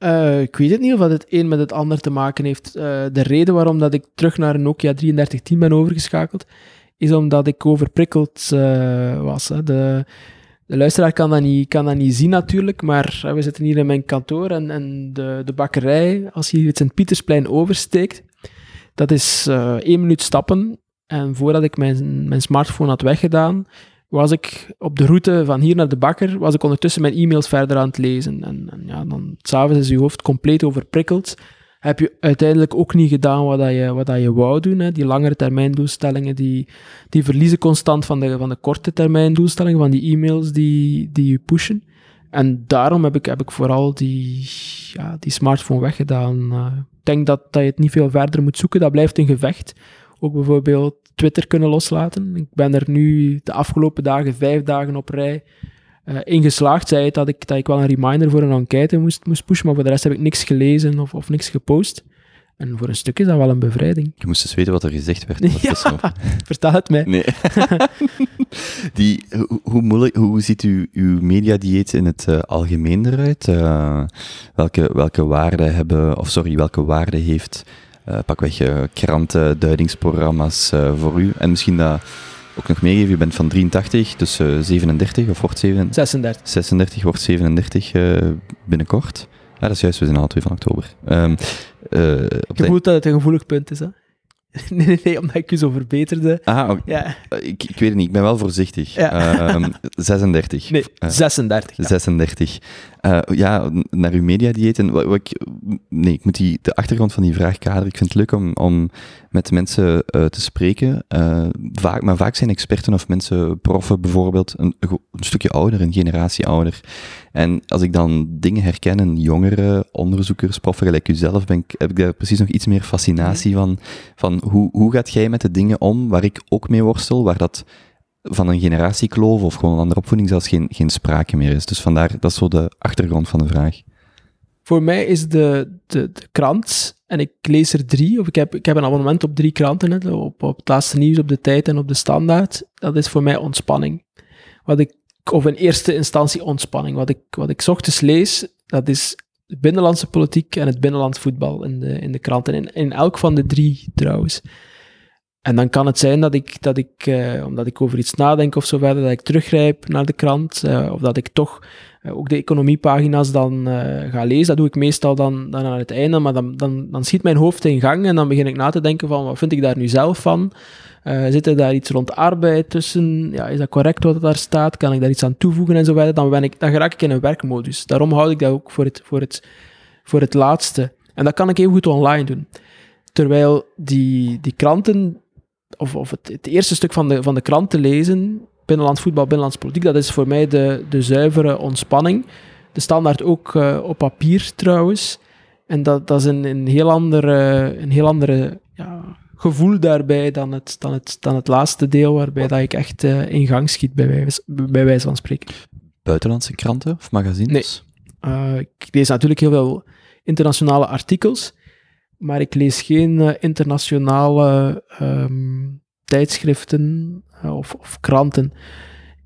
Eh, ik weet het niet of dat het een met het ander te maken heeft. Eh, de reden waarom dat ik terug naar een Nokia 3310 ben overgeschakeld, is omdat ik overprikkeld eh, was. Hè. De, de luisteraar kan dat, niet, kan dat niet zien natuurlijk, maar eh, we zitten hier in mijn kantoor en, en de, de bakkerij, als je hier het Sint-Pietersplein oversteekt, dat is eh, één minuut stappen. En voordat ik mijn, mijn smartphone had weggedaan, was ik op de route van hier naar de bakker, was ik ondertussen mijn e-mails verder aan het lezen. En, en ja, dan s'avonds is je hoofd compleet overprikkeld. Heb je uiteindelijk ook niet gedaan wat, dat je, wat dat je wou doen. Hè. Die langere termijn doelstellingen, die, die verliezen constant van de, van de korte termijn doelstellingen, van die e-mails die, die je pushen. En daarom heb ik, heb ik vooral die, ja, die smartphone weggedaan. Eh, ik denk dat, dat je het niet veel verder moet zoeken. Dat blijft een gevecht. Ook bijvoorbeeld Twitter kunnen loslaten. Ik ben er nu de afgelopen dagen, vijf dagen op rij, eh in geslaagd. Zei het dat ik, dat ik wel een reminder voor een enquête moest, moest pushen, maar voor de rest heb ik niks gelezen of, of niks gepost. En voor een stuk is dat wel een bevrijding. Je moest eens weten wat er gezegd werd. Ja, vertel het mij. Nee. Die, hoe, hoe, moeilijk, hoe ziet u, uw mediadieet in het eh, algemeen eruit? Eh, welke, welke waarde hebben, of sorry, welke waarde heeft pakweg kranten, duidingsprogramma's voor u? En misschien dat ook nog meegeven, u bent van 83, dus eh, 37 of wordt 37? 36. 36 wordt 37 eh, binnenkort. Ja, dat is juist, we zijn alle twee van oktober. Eh, op Je voelt dat het een gevoelig punt is, hè? Nee, nee, nee, omdat ik je zo verbeterde. Ah, oké. Ja, Eh, ik, ik weet het niet, ik ben wel voorzichtig. Ja. Ehm, 36. nee, Eh, 36. ja. 36. Eh, ja, naar uw mediadieet. En wat, wat ik, nee, ik moet die, de achtergrond van die vraag kaderen. Ik vind het leuk om, om met mensen eh, te spreken. Eh, vaak, maar vaak zijn experten of mensen, proffen bijvoorbeeld, een, een stukje ouder, een generatie ouder. En als ik dan dingen herken jongere onderzoekers, proffen gelijk u zelf, ben ik, heb ik daar precies nog iets meer fascinatie van. Van hoe, hoe gaat jij met de dingen om waar ik ook mee worstel, waar dat van een generatiekloof of gewoon een andere opvoeding zelfs geen, geen sprake meer is. Dus vandaar, dat is zo de achtergrond van de vraag. Voor mij is de, de, de krant, en ik lees er drie, of ik heb, ik heb een abonnement op drie kranten, op, op het laatste nieuws, op de tijd en op de standaard. Dat is voor mij ontspanning. Wat ik, of in eerste instantie ontspanning. Wat ik, wat ik ochtends lees, dat is binnenlandse politiek en het binnenlands voetbal in de, in de kranten. In, in elk van de drie trouwens. En dan kan het zijn dat ik, dat ik eh, omdat ik over iets nadenk of zo verder, dat ik teruggrijp naar de krant. eh, of dat ik toch ook de economiepagina's dan eh, ga lezen. Dat doe ik meestal dan, dan aan het einde, maar dan, dan, dan schiet mijn hoofd in gang en dan begin ik na te denken van, wat vind ik daar nu zelf van? Eh, zit er daar iets rond arbeid tussen? Ja, is dat correct wat er daar staat? Kan ik daar iets aan toevoegen en zo verder? Dan, ben ik, dan raak ik in een werkmodus. Daarom houd ik dat ook voor het, voor het, voor het laatste. En dat kan ik even goed online doen. Terwijl die, die kranten, of, of het, het eerste stuk van de, van de krant lezen, binnenlands voetbal, binnenlands politiek, dat is voor mij de, de zuivere ontspanning. De standaard ook eh, op papier trouwens. En dat, dat is een, een heel andere, een heel andere ja, gevoel daarbij dan het, dan, het, dan het laatste deel, waarbij dat ik echt eh, in gang schiet, bij wijze, bij wijze van spreken. Buitenlandse kranten of magazines? Eh, ik lees natuurlijk heel veel internationale artikels, maar ik lees geen internationale ehm, tijdschriften of, of kranten.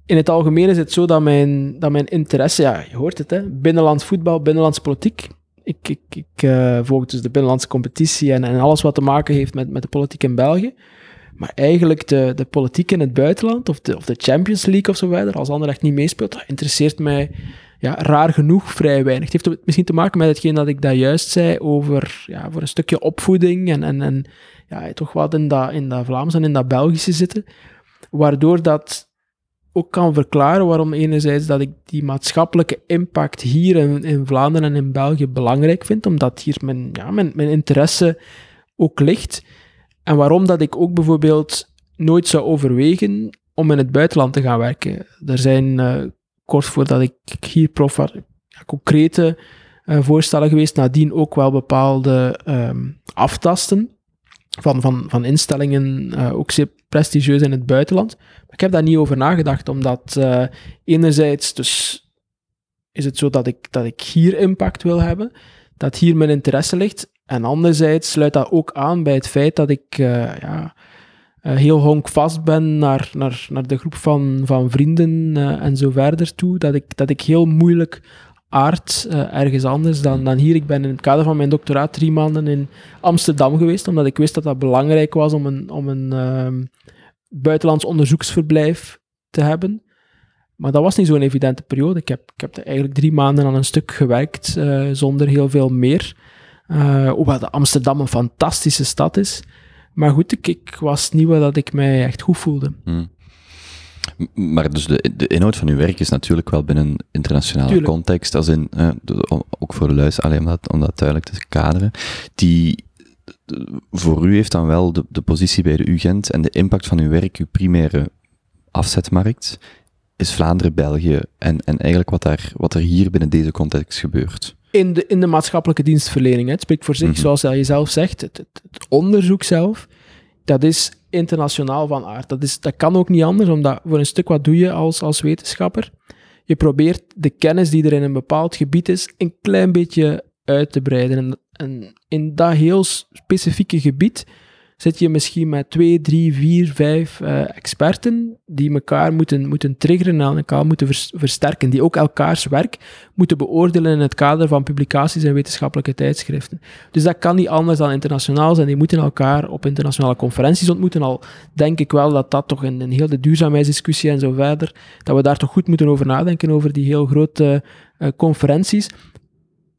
In het algemeen is het zo dat mijn, dat mijn interesse, ja, je hoort het, hè, binnenlands voetbal, binnenlands politiek. Ik, ik, ik eh, volg dus de binnenlandse competitie en, en alles wat te maken heeft met, met de politiek in België. Maar eigenlijk de, de politiek in het buitenland, of de, of de Champions League of zo verder, als Anderlecht niet meespeelt, interesseert mij ja, raar genoeg vrij weinig. Het heeft misschien te maken met hetgeen dat ik daar juist zei over ja, voor een stukje opvoeding en, en, en ja, toch wat in dat, in dat Vlaams en in dat Belgische zitten. Waardoor dat ook kan verklaren waarom enerzijds dat ik die maatschappelijke impact hier in, in Vlaanderen en in België belangrijk vind, omdat hier mijn, ja, mijn, mijn interesse ook ligt. En waarom dat ik ook bijvoorbeeld nooit zou overwegen om in het buitenland te gaan werken. Er zijn uh, kort voordat ik hier prof ja, concrete uh, voorstellen geweest, nadien ook wel bepaalde um, aftasten van, van, van instellingen, uh, ook zeer prestigieus in het buitenland. Maar ik heb daar niet over nagedacht, omdat uh, enerzijds dus is het zo dat ik, dat ik hier impact wil hebben, dat hier mijn interesse ligt, en anderzijds sluit dat ook aan bij het feit dat ik uh, ja, heel honkvast ben naar, naar, naar de groep van, van vrienden en zo verder toe, dat ik, dat ik heel moeilijk aard ergens anders dan, dan hier. Ik ben in het kader van mijn doctoraat drie maanden in Amsterdam geweest, omdat ik wist dat dat belangrijk was om een, om een ehm, buitenlands onderzoeksverblijf te hebben. Maar dat was niet zo'n evidente periode. Ik heb, ik heb eigenlijk drie maanden aan een stuk gewerkt, uh, zonder heel veel meer. Uh, hoewel Amsterdam een fantastische stad is. Maar goed, ik, ik was niet waar dat ik mij echt goed voelde. Hmm. Maar dus de, de inhoud van uw werk is natuurlijk wel binnen een internationale context, als in, ook voor de luisteraar, alleen om dat, om dat duidelijk te kaderen, die voor u heeft dan wel de, de positie bij de UGent en de impact van uw werk, uw primaire afzetmarkt, is Vlaanderen, België en, en eigenlijk wat, daar, wat er hier binnen deze context gebeurt. In de, in de maatschappelijke dienstverlening. Hè. Het spreekt voor zich, mm -hmm. zoals je zelf zegt. Het, het, het, onderzoek zelf, dat is internationaal van aard. Dat, is, dat kan ook niet anders, omdat voor een stuk wat doe je als, als wetenschapper? Je probeert de kennis die er in een bepaald gebied is, een klein beetje uit te breiden. En, en in dat heel specifieke gebied zit je misschien met twee, drie, vier, vijf uh, experten die elkaar moeten, moeten triggeren en elkaar moeten versterken, die ook elkaars werk moeten beoordelen in het kader van publicaties en wetenschappelijke tijdschriften. Dus dat kan niet anders dan internationaal zijn. Die moeten elkaar op internationale conferenties ontmoeten. Al denk ik wel dat dat toch in, in heel de duurzaamheidsdiscussie en zo verder, dat we daar toch goed moeten over nadenken, over die heel grote uh, conferenties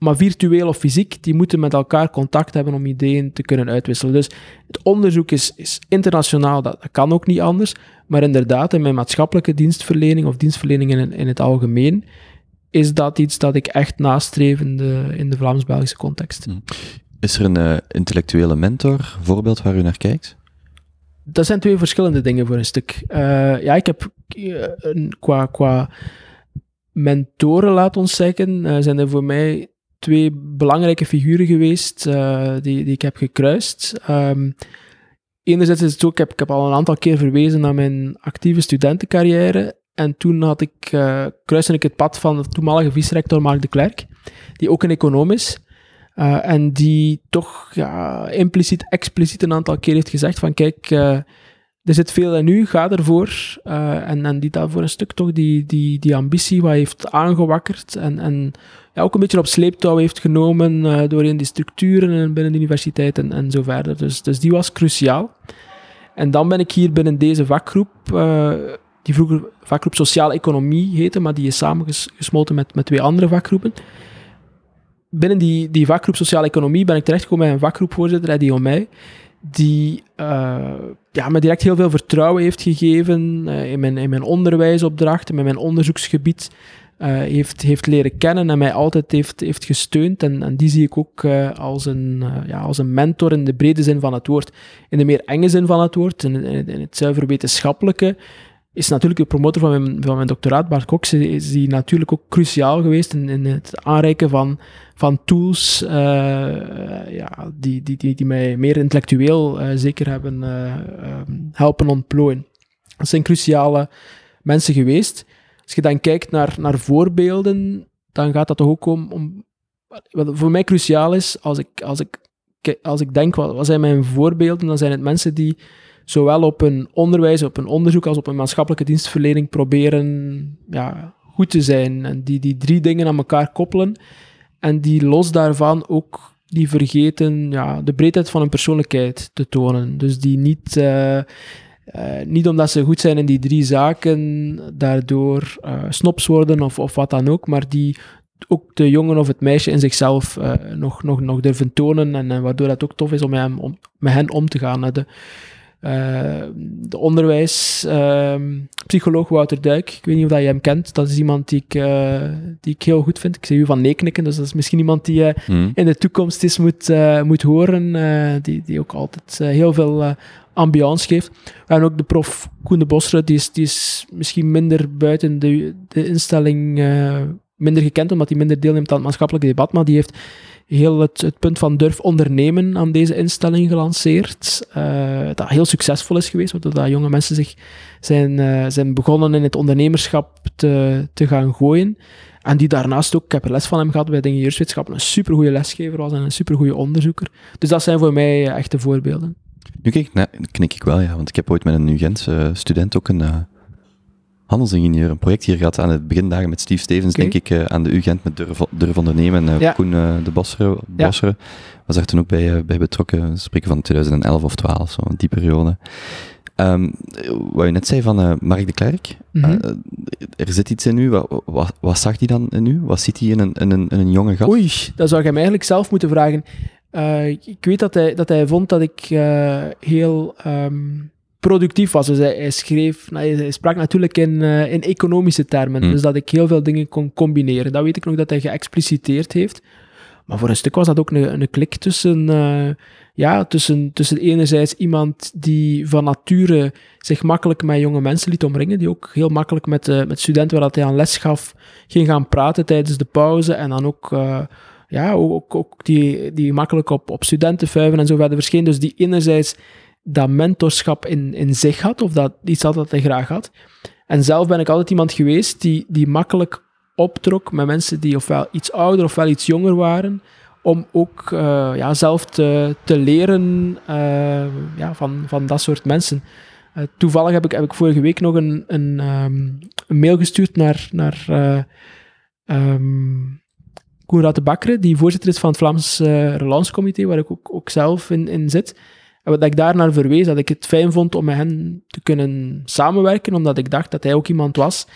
maar virtueel of fysiek, die moeten met elkaar contact hebben om ideeën te kunnen uitwisselen. Dus het onderzoek is, is internationaal, dat, kan ook niet anders. Maar inderdaad, in mijn maatschappelijke dienstverlening of dienstverlening in, in het algemeen, is dat iets dat ik echt nastreef in de, in de Vlaams-Belgische context. Hm. Is er een uh, intellectuele mentor, voorbeeld waar u naar kijkt? Dat zijn twee verschillende dingen voor een stuk. Uh, ja, ik heb uh, een, qua, qua mentoren, laat ons zeggen, zijn er voor mij twee belangrijke figuren geweest uh, die, die ik heb gekruist. Um, enerzijds is het zo, ik heb, al een aantal keer verwezen naar mijn actieve studentencarrière. En toen had ik, uh, kruiste ik het pad van de toenmalige vice-rector Mark de Klerk, die ook een econoom is. Uh, en die toch ja, impliciet, expliciet een aantal keer heeft gezegd van kijk, er zit veel in u, ga ervoor. Uh, en, en die daarvoor een stuk toch die, die, die ambitie wat heeft aangewakkerd en, en ja, ook een beetje op sleeptouw heeft genomen uh, doorheen die structuren binnen de universiteit en, en zo verder. Dus, dus die was cruciaal. En dan ben ik hier binnen deze vakgroep, uh, die vroeger vakgroep Sociale Economie heette, maar die is samengesmolten met, met twee andere vakgroepen. Binnen die, die vakgroep Sociale Economie ben ik terechtgekomen bij een vakgroepvoorzitter, Eddie Omei, die uh, ja, me direct heel veel vertrouwen heeft gegeven uh, in, mijn, in mijn onderwijsopdrachten, in mijn onderzoeksgebied. Uh, heeft, heeft leren kennen en mij altijd heeft, heeft gesteund. En, en die zie ik ook als, een, ja, als een mentor in de brede zin van het woord. In de meer enge zin van het woord, in, in, in het zuiver wetenschappelijke, is natuurlijk de promotor van mijn, doctoraat, Bart Cox, is die natuurlijk ook cruciaal geweest in, in het aanreiken van, van tools ja, die, die, die, die mij meer intellectueel zeker hebben um, helpen ontplooien. Dat zijn cruciale mensen geweest. Als je dan kijkt naar, naar voorbeelden, dan gaat dat toch ook om, om wat voor mij cruciaal is, als ik, als ik, als ik denk, wat, wat zijn mijn voorbeelden, dan zijn het mensen die zowel op een onderwijs, op een onderzoek, als op een maatschappelijke dienstverlening proberen ja, goed te zijn. En die die drie dingen aan elkaar koppelen. En die los daarvan ook die vergeten ja, de breedheid van hun persoonlijkheid te tonen. Dus die niet uh, uh, niet omdat ze goed zijn in die drie zaken, daardoor uh, snops worden of, of wat dan ook, maar die ook de jongen of het meisje in zichzelf nog, nog, nog durven tonen en, waardoor het ook tof is om met, om, hen om te gaan. De, de onderwijspsycholoog Wouter Duik, ik weet niet of dat je hem kent, dat is iemand die ik, die ik heel goed vind. Ik zie u van nee knikken, dus dat is misschien iemand die mm. in de toekomst eens moet, moet horen, die, die ook altijd heel veel ambiance geeft. En ook de prof Koen de Bosre, die is, die is misschien minder buiten de, de instelling uh, minder gekend, omdat hij minder deelneemt aan het maatschappelijke debat, maar die heeft heel het, punt van durf ondernemen aan deze instelling gelanceerd. Uh, dat heel succesvol is geweest, waardoor dat jonge mensen zich zijn, uh, zijn begonnen in het ondernemerschap te, te gaan gooien. En die daarnaast ook, ik heb er les van hem gehad bij de ingenieurswetenschappen, een supergoeie lesgever was en een supergoeie onderzoeker. Dus dat zijn voor mij echte voorbeelden. Nu kijk, knik ik wel, ja, want ik heb ooit met een UGentse student ook een handelsingenieur, een project hier gehad aan het begindagen met Steve Stevens, denk ik, uh, aan de UGent met Durf, Durf Ondernemen. Uh, Ja. Koen uh, de Bossere, Bossere was daar toen ook bij, bij betrokken. We spreken van 2011 of 12, zo, die periode. Um, wat je net zei van uh, Mark de Klerk, Mhm. uh, er zit iets in u. Wat, wat, wat zag hij dan in u? Wat ziet hij in een, in een, in een jonge gast? Oei, dat zou je hem eigenlijk zelf moeten vragen. Uh, ik weet dat hij, dat hij vond dat ik heel um, productief was. Dus hij, hij schreef, nou, hij, sprak natuurlijk in, uh, in economische termen. Hmm. Dus dat ik heel veel dingen kon combineren. Dat weet ik nog dat hij geëxpliciteerd heeft. Maar voor een stuk was dat ook een, een klik tussen, uh, ja, tussen, tussen enerzijds iemand die van nature zich makkelijk met jonge mensen liet omringen, die ook heel makkelijk met, uh, met studenten waar dat hij aan les gaf, ging gaan praten tijdens de pauze en dan ook, uh, ja, ook, ook die, die makkelijk op, op studentenvuiven en zo verder verscheen. Dus die enerzijds dat mentorschap in, in zich had, of dat iets had dat hij graag had. En zelf ben ik altijd iemand geweest die, die makkelijk optrok met mensen die ofwel iets ouder ofwel iets jonger waren, om ook uh, ja, zelf te, te leren uh, ja, van, van dat soort mensen. Uh, toevallig heb ik, heb ik vorige week nog een, een, een mail gestuurd naar, naar um, Koenraad de Bakkere, die voorzitter is van het Vlaams Relancecomité, waar ik ook, ook zelf in, in zit. En wat ik daar naar verwees, dat ik het fijn vond om met hen te kunnen samenwerken, omdat ik dacht dat hij ook iemand was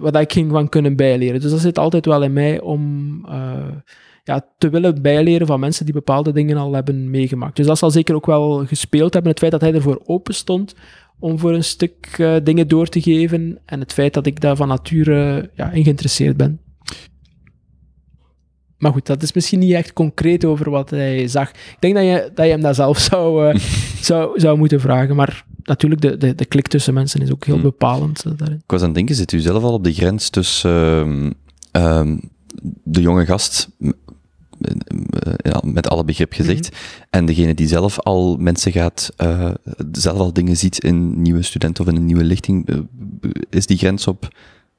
wat ik ging van kunnen bijleren. Dus dat zit altijd wel in mij om uh, ja, te willen bijleren van mensen die bepaalde dingen al hebben meegemaakt. Dus dat zal zeker ook wel gespeeld hebben. Het feit dat hij ervoor open stond om voor een stuk uh, dingen door te geven en het feit dat ik daar van nature ja, in geïnteresseerd ben. Maar goed, dat is misschien niet echt concreet over wat hij zag. Ik denk dat je, dat je hem dat zelf zou, uh, zou, zou moeten vragen. Maar natuurlijk, de, de, de klik tussen mensen is ook heel Hmm. bepalend uh, daarin. Ik was aan het denken, zit u zelf al op de grens tussen um, um, de jonge gast, ja, met alle begrip gezegd, Mhm. en degene die zelf al mensen gaat, uh, zelf al dingen ziet in nieuwe studenten of in een nieuwe lichting, is die grens op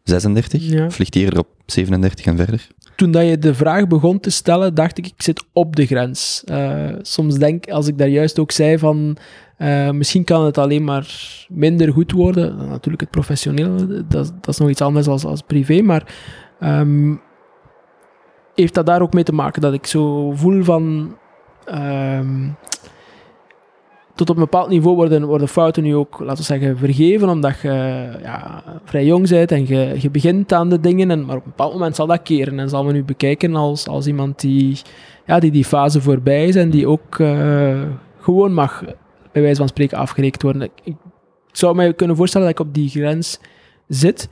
36? Ja. Die eerder op 37 en verder? Toen dat je de vraag begon te stellen, dacht ik, ik zit op de grens. Uh, soms denk als ik daar juist ook zei van, uh, misschien kan het alleen maar minder goed worden. Natuurlijk het professionele, dat, dat is nog iets anders als, als privé, maar um, heeft dat daar ook mee te maken dat ik zo voel van... Um, tot op een bepaald niveau worden, worden fouten nu ook, laten we zeggen, vergeven, omdat je ja, vrij jong bent en je, je begint aan de dingen, en, maar op een bepaald moment zal dat keren en zal men nu bekijken als, als iemand die, ja, die die fase voorbij is en die ook uh, gewoon mag, bij wijze van spreken, afgerekend worden. Ik, ik zou mij kunnen voorstellen dat ik op die grens zit.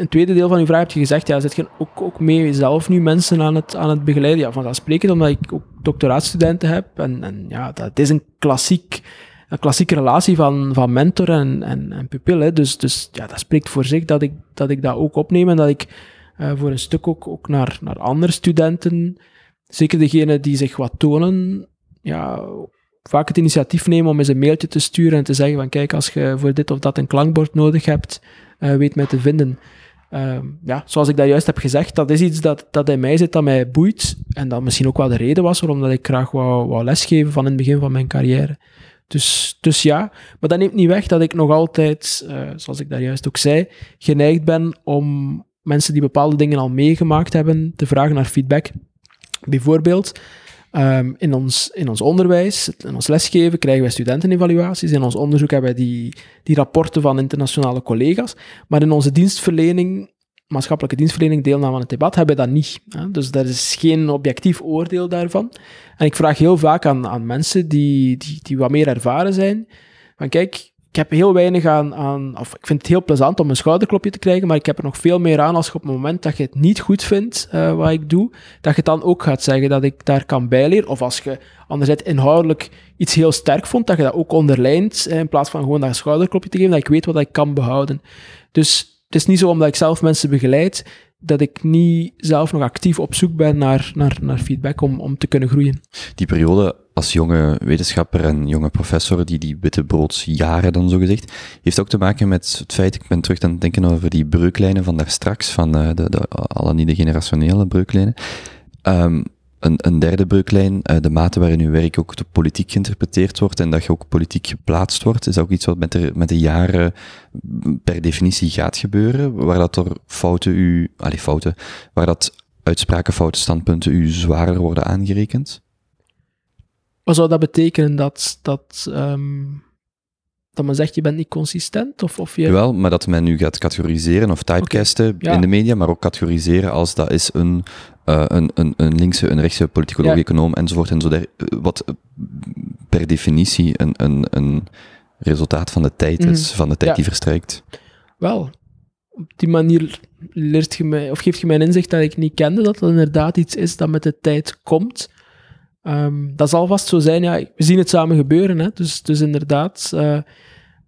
Een tweede deel van uw vraag heb je gezegd, ja, zit je ook, ook mee zelf nu mensen aan het, aan het begeleiden? Ja, vanzelfsprekend, omdat ik ook doctoraatstudenten heb. En, en ja, dat is een, klassiek, een klassieke relatie van, van mentor en, en, en pupil. Hè. Dus, dus ja, dat spreekt voor zich dat ik dat, ik dat ook opneem en dat ik uh, voor een stuk ook, ook naar, naar andere studenten, zeker degenen die zich wat tonen, ja, vaak het initiatief nemen om eens een mailtje te sturen en te zeggen van kijk, als je voor dit of dat een klankbord nodig hebt, uh, weet mij te vinden. Uh, ja, zoals ik dat juist heb gezegd, dat is iets dat, dat in mij zit, dat mij boeit. En dat misschien ook wel de reden was waarom ik graag wou, lesgeven van in het begin van mijn carrière. Dus, dus ja, maar dat neemt niet weg dat ik nog altijd, uh, zoals ik daar juist ook zei, geneigd ben om mensen die bepaalde dingen al meegemaakt hebben, te vragen naar feedback. Bijvoorbeeld, Um, in, ons, in ons onderwijs, in ons lesgeven, krijgen wij studentenevaluaties. In ons onderzoek hebben wij die, die rapporten van internationale collega's. Maar in onze dienstverlening, maatschappelijke dienstverlening, deelname aan het debat, hebben dat niet. Hè? Dus er is geen objectief oordeel daarvan. En ik vraag heel vaak aan, aan mensen die, die, die wat meer ervaren zijn, van kijk, ik heb heel weinig aan, aan, of ik vind het heel plezant om een schouderklopje te krijgen, maar ik heb er nog veel meer aan als je op het moment dat je het niet goed vindt uh, wat ik doe, dat je dan ook gaat zeggen dat ik daar kan bijleren. Of als je anderzijds inhoudelijk iets heel sterk vond, dat je dat ook onderlijnt, in plaats van gewoon dat schouderklopje te geven, dat ik weet wat ik kan behouden. Dus het is niet zo omdat ik zelf mensen begeleid, dat ik niet zelf nog actief op zoek ben naar, naar, naar feedback om, om te kunnen groeien. Die periode als jonge wetenschapper en jonge professor, die die wittebroodsjaren dan zo gezegd, heeft ook te maken met het feit, ik ben terug aan het denken over die breuklijnen van daar straks, van uh, de, de, alle niet de generationele breuklijnen. Um, een, een derde breuklijn, uh, de mate waarin uw werk ook de politiek geïnterpreteerd wordt en dat je ook politiek geplaatst wordt, is dat ook iets wat met de, met de jaren per definitie gaat gebeuren, waar dat er fouten u, allee, fouten, waar dat uitspraken, fouten, standpunten u zwaarder worden aangerekend? Wat zou dat betekenen dat, dat um dat men zegt je bent niet consistent? Of, of je... Wel, maar dat men nu gaat categoriseren of typecasten in de media, maar ook categoriseren als dat is een, uh, een, een, een linkse, een rechtse politicoloog, ja. econoom enzovoort en zo. Der, wat per definitie een, een, een resultaat van de tijd is, mm. van de tijd ja. die verstrijkt. Wel, op die manier leert je mij, of geeft je mij een inzicht dat ik niet kende, dat het inderdaad iets is dat met de tijd komt. Um, dat zal vast zo zijn. Ja, we zien het samen gebeuren. Hè. Dus, dus inderdaad, uh,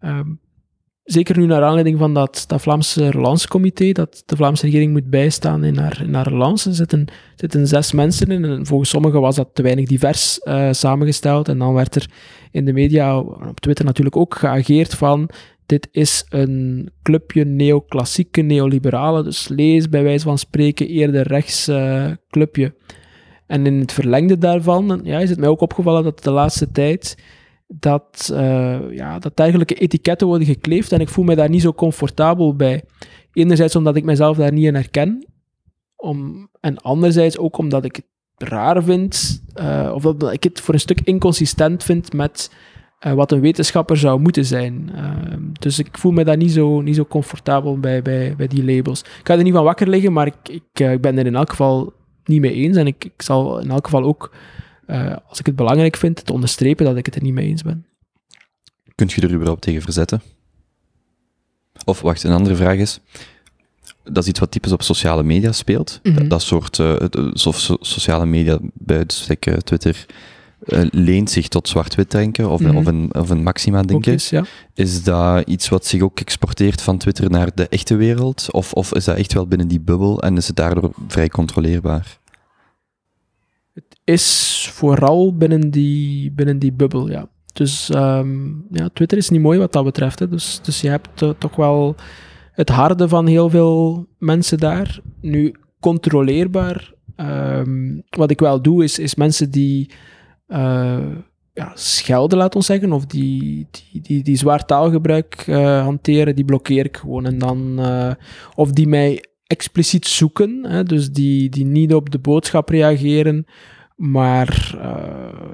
um, zeker nu naar aanleiding van dat, dat Vlaamse relancecomité, dat de Vlaamse regering moet bijstaan in haar, in haar relance, zitten, zitten zes mensen in. En volgens sommigen was dat te weinig divers uh, samengesteld. En dan werd er in de media, op Twitter natuurlijk ook, geageerd van dit is een clubje neoclassieke neoliberale, dus lees bij wijze van spreken eerder rechts uh, clubje. En in het verlengde daarvan ja, is het mij ook opgevallen dat de laatste tijd dat, uh, ja, dat dergelijke etiketten worden gekleefd en ik voel me daar niet zo comfortabel bij. Enerzijds omdat ik mezelf daar niet in herken, om, en anderzijds ook omdat ik het raar vind, uh, of dat ik het voor een stuk inconsistent vind met uh, wat een wetenschapper zou moeten zijn. dus ik voel me daar niet zo, niet zo comfortabel bij, bij, bij die labels. Ik ga er niet van wakker liggen, maar ik, ik, ik ben er in elk geval niet mee eens. En ik, ik zal in elk geval ook, uh, als ik het belangrijk vind, te onderstrepen dat ik het er niet mee eens ben. Kunt je er überhaupt tegen verzetten? Of wacht, een andere vraag is. Dat is iets wat typisch op sociale media speelt. Mm -hmm. dat, soort uh, so sociale media, buiten uh, Twitter, uh, leent zich tot zwart-wit denken of, mm -hmm. of, een, of een maxima denken. Is, ja. is dat iets wat zich ook exporteert van Twitter naar de echte wereld? Of, of is dat echt wel binnen die bubbel en is het daardoor vrij controleerbaar? Is vooral binnen die, binnen die bubbel, ja. Dus um, ja, Twitter is niet mooi wat dat betreft. Hè. Dus, dus je hebt uh, toch wel het harde van heel veel mensen daar. Nu, controleerbaar. Um, wat ik wel doe, is, is mensen die uh, ja, schelden, laat ons zeggen, of die, die, die, die zwaar taalgebruik uh, hanteren, die blokkeer ik gewoon. En dan, of die mij expliciet zoeken, hè, dus die, die niet op de boodschap reageren, maar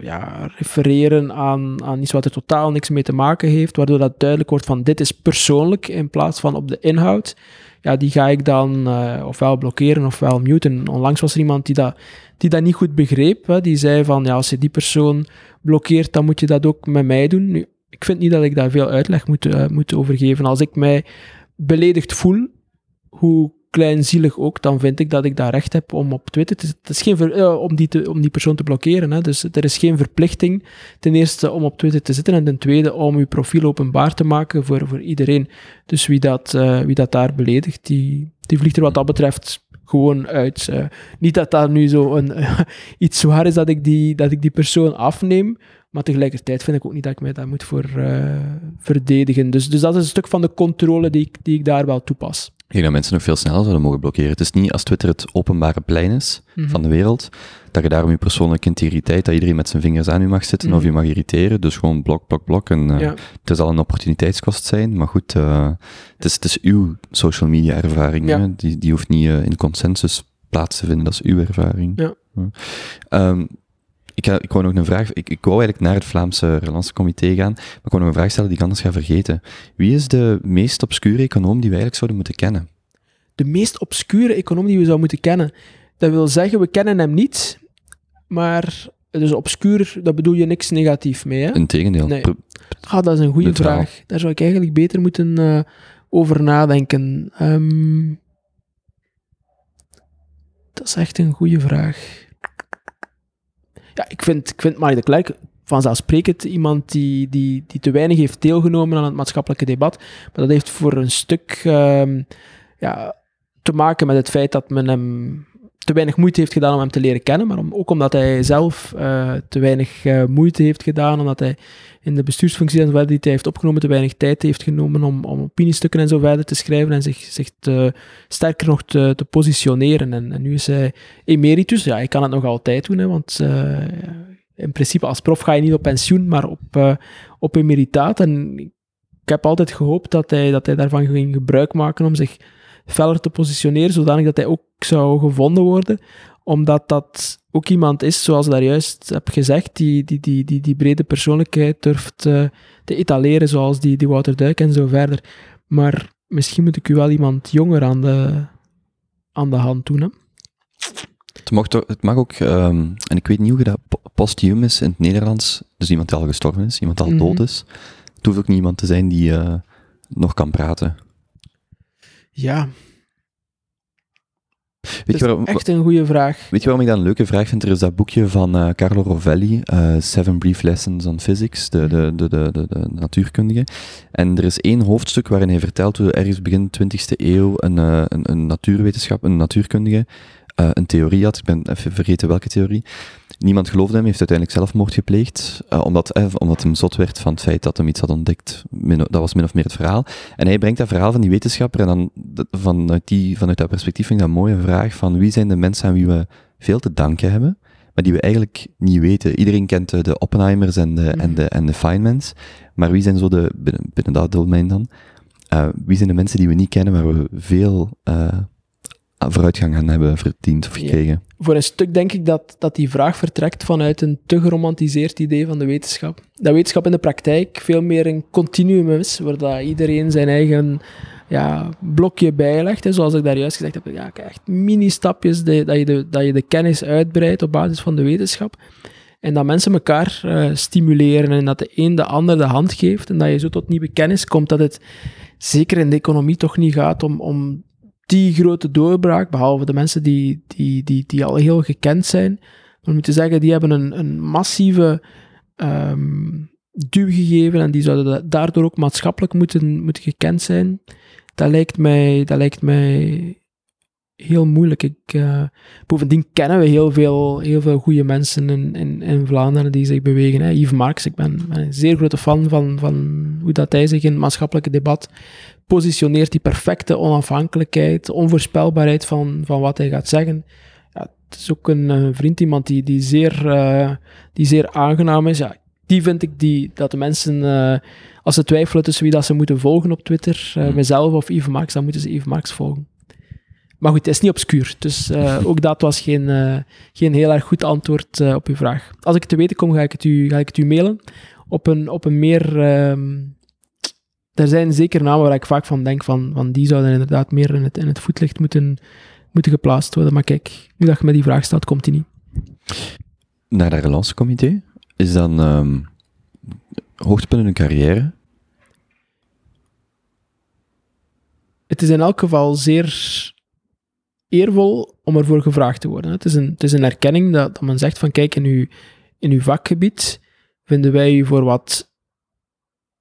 ja, refereren aan, aan iets wat er totaal niks mee te maken heeft, waardoor dat duidelijk wordt van dit is persoonlijk in plaats van op de inhoud. Ja, die ga ik dan ofwel blokkeren ofwel muten. Onlangs was er iemand die dat die dat niet goed begreep. Hè. Die zei van, ja, als je die persoon blokkeert, dan moet je dat ook met mij doen. Nu, ik vind niet dat ik daar veel uitleg moet, uh, moet over geven. Als ik mij beledigd voel, hoe kleinzielig ook, dan vind ik dat ik daar recht heb om op Twitter te Het is geen uh, om, die te, om die persoon te blokkeren. Hè. Dus er is geen verplichting, ten eerste, om op Twitter te zitten en ten tweede, om uw profiel openbaar te maken voor, voor iedereen. Dus wie dat, uh, wie dat daar beledigt, die, die vliegt er wat dat betreft gewoon uit. Uh, niet dat dat nu zo een, iets zwaar is dat ik, die, dat ik die persoon afneem, maar tegelijkertijd vind ik ook niet dat ik mij daar moet voor verdedigen. Dus, dus dat is een stuk van de controle die ik, die ik daar wel toepas. Ik denk dat mensen nog veel sneller zouden mogen blokkeren. Het is niet als Twitter het openbare plein is mm -hmm. van de wereld, dat je daarom je persoonlijke integriteit, dat iedereen met zijn vingers aan u mag zitten mm -hmm. of je mag irriteren. Dus gewoon blok, blok, blok. En uh, ja. het zal een opportuniteitskost zijn, maar goed, uh, het, is, het is uw social media ervaring. Ja. Die, die hoeft niet uh, in consensus plaats te vinden, dat is uw ervaring. Ja. Um, ik, ga, ik wou nog een vraag, ik, ik wou eigenlijk naar het Vlaamse Relancecomité gaan, maar ik wou nog een vraag stellen die ik anders ga vergeten. Wie is de meest obscure econoom die we eigenlijk zouden moeten kennen? De meest obscure econoom die we zouden moeten kennen? Dat wil zeggen, we kennen hem niet, maar dus obscuur, daar bedoel je niks negatief mee, hè? Integendeel. Nee. Ah, dat is een goede vraag. Daar zou ik eigenlijk beter moeten uh, over nadenken. Um, dat is echt een goede vraag. Ja, ik vind, ik vind Marie de Klerk vanzelfsprekend iemand die, die, die te weinig heeft deelgenomen aan het maatschappelijke debat. Maar dat heeft voor een stuk um, ja, te maken met het feit dat men hem te weinig moeite heeft gedaan om hem te leren kennen, maar om, ook omdat hij zelf uh, te weinig uh, moeite heeft gedaan, omdat hij in de bestuursfunctie en die hij heeft opgenomen, te weinig tijd heeft genomen om, om opiniestukken en zo verder te schrijven en zich, zich te, sterker nog te, te positioneren. En, en, nu is hij emeritus, ja, hij kan het nog altijd doen, hè, want uh, in principe als prof ga je niet op pensioen, maar op, op emeritaat. En ik heb altijd gehoopt dat hij, dat hij daarvan ging gebruik maken om zich feller te positioneren, zodanig dat hij ook zou gevonden worden, omdat dat ook iemand is, zoals ik daar juist heb gezegd, die die, die, die, die brede persoonlijkheid durft uh, te etaleren, zoals die, die Wouter Duik en zo verder. Maar misschien moet ik u wel iemand jonger aan de, aan de hand doen. Hè? Het mag, toch, het mag ook, um, en ik weet niet hoe je dat postuum is in het Nederlands, dus iemand die al gestorven is, iemand die al mm -hmm. dood is. Het hoeft ook niet iemand te zijn die uh, nog kan praten. Ja. Weet dat je is echt een goede vraag. Weet je waarom ik dat een leuke vraag vind? Er is dat boekje van uh, Carlo Rovelli, uh, Seven Brief Lessons on Physics, de, de, de, de, de, de natuurkundige. En er is één hoofdstuk waarin hij vertelt hoe ergens begin 20e eeuw een, uh, een, een natuurwetenschap, een natuurkundige, een theorie had. Ik ben even vergeten welke theorie. Niemand geloofde hem, heeft uiteindelijk zelfmoord gepleegd, uh, omdat, eh, omdat hem zot werd van het feit dat hem iets had ontdekt. Min, dat was min of meer het verhaal. En hij brengt dat verhaal van die wetenschapper en dan vanuit, die, vanuit dat perspectief vind ik dat een mooie vraag van wie zijn de mensen aan wie we veel te danken hebben, maar die we eigenlijk niet weten. Iedereen kent de, Oppenheimers en de, mm. en de, en de Feynmans, maar wie zijn zo de, binnen, binnen dat domein dan, uh, wie zijn de mensen die we niet kennen, waar we veel uh, vooruitgang aan hebben verdiend of gekregen? Ja. Voor een stuk denk ik dat, dat die vraag vertrekt vanuit een te geromantiseerd idee van de wetenschap. Dat wetenschap in de praktijk veel meer een continuum is, waar dat iedereen zijn eigen ja, blokje bijlegt. Hè, zoals ik daar juist gezegd heb, ja, echt mini-stapjes dat, je de, dat je de kennis uitbreidt op basis van de wetenschap. En dat mensen elkaar uh, stimuleren en dat de een de ander de hand geeft en dat je zo tot nieuwe kennis komt, dat het zeker in de economie toch niet gaat om, om die grote doorbraak, behalve de mensen die, die, die, die al heel gekend zijn. Maar zeggen, die hebben een, een massieve um, duw gegeven en die zouden daardoor ook maatschappelijk moeten, moeten gekend zijn. Dat lijkt mij, dat lijkt mij heel moeilijk. Ik, uh, bovendien kennen we heel veel, heel veel goede mensen in, in, in Vlaanderen die zich bewegen. Hè. Yves Marx, ik ben, ben, een zeer grote fan van, van hoe dat hij zich in het maatschappelijke debat positioneert. Die perfecte onafhankelijkheid, onvoorspelbaarheid van, van wat hij gaat zeggen. Ja, het is ook een, een vriend, iemand die, die, zeer, uh, die zeer aangenaam is. Ja, die vind ik die, dat de mensen, uh, als ze twijfelen tussen wie dat ze moeten volgen op Twitter, uh, mezelf of Yves Marx, dan moeten ze Yves Marx volgen. Maar goed, het is niet obscuur. Dus uh, ook dat was geen, uh, geen heel erg goed antwoord uh, op uw vraag. Als ik het te weten kom, ga ik het u, ga ik het u mailen. Op een, op een meer. Um, er zijn zeker namen waar ik vaak van denk: van, van die zouden inderdaad meer in het, in het voetlicht moeten, moeten geplaatst worden. Maar kijk, nu dat je me die vraag stelt, komt die niet. Naar dat relancecomité is dan um, hoogtepunt in een carrière? Het is in elk geval zeer eervol om ervoor gevraagd te worden. Het is een, het is een erkenning dat, dat men zegt van kijk, in uw, in uw vakgebied vinden wij u voor wat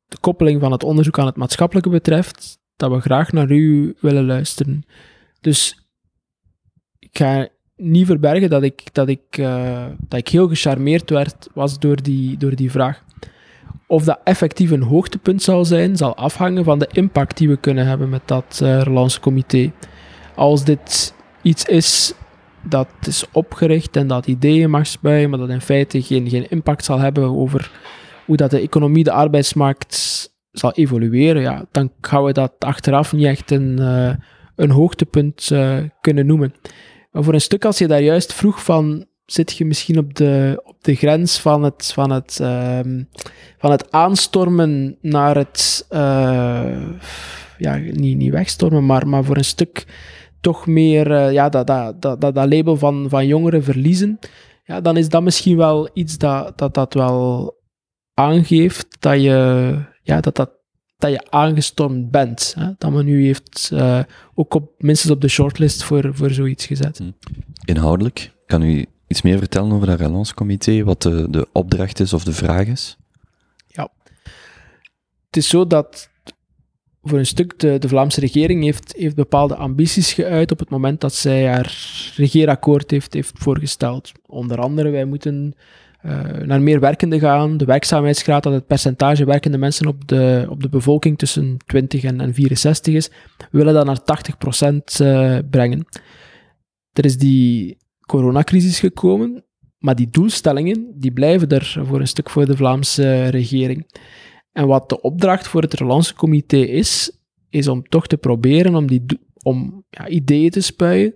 de koppeling van het onderzoek aan het maatschappelijke betreft, dat we graag naar u willen luisteren. Dus ik ga niet verbergen dat ik, dat ik, uh, dat ik heel gecharmeerd werd, was door die, door die vraag. Of dat effectief een hoogtepunt zal zijn, zal afhangen van de impact die we kunnen hebben met dat uh, relancecomité. Als dit iets is dat is opgericht en dat ideeën mag spuien, maar dat in feite geen, geen impact zal hebben over hoe dat de economie, de arbeidsmarkt zal evolueren, ja, dan gaan we dat achteraf niet echt een, uh, een hoogtepunt uh, kunnen noemen. Maar voor een stuk, als je daar juist vroeg van, zit je misschien op de, op de grens van het, van het, uh, van het aanstormen naar het, uh, ja, niet, niet wegstormen, maar, maar voor een stuk toch meer ja, dat, dat, dat, dat, label van, van jongeren verliezen, ja, dan is dat misschien wel iets dat dat, dat wel aangeeft dat je, ja, dat, dat, dat je aangestormd bent. Hè? Dat men nu heeft uh, ook op, minstens op de shortlist voor, voor zoiets gezet. Hm. Inhoudelijk, kan u iets meer vertellen over dat relancecomité, wat de, de opdracht is of de vraag is? Ja. Het is zo dat voor een stuk, de, de Vlaamse regering heeft, heeft bepaalde ambities geuit op het moment dat zij haar regeerakkoord heeft, heeft voorgesteld. Onder andere, wij moeten uh, naar meer werkende gaan. De werkzaamheidsgraad, dat het percentage werkende mensen op de, op de bevolking tussen 20 en, en 64 is, willen dat naar 80% uh, brengen. Er is die coronacrisis gekomen, maar die doelstellingen die blijven er voor een stuk voor de Vlaamse regering. En wat de opdracht voor het relancecomité is, is om toch te proberen om, die, om ja, ideeën te spuien,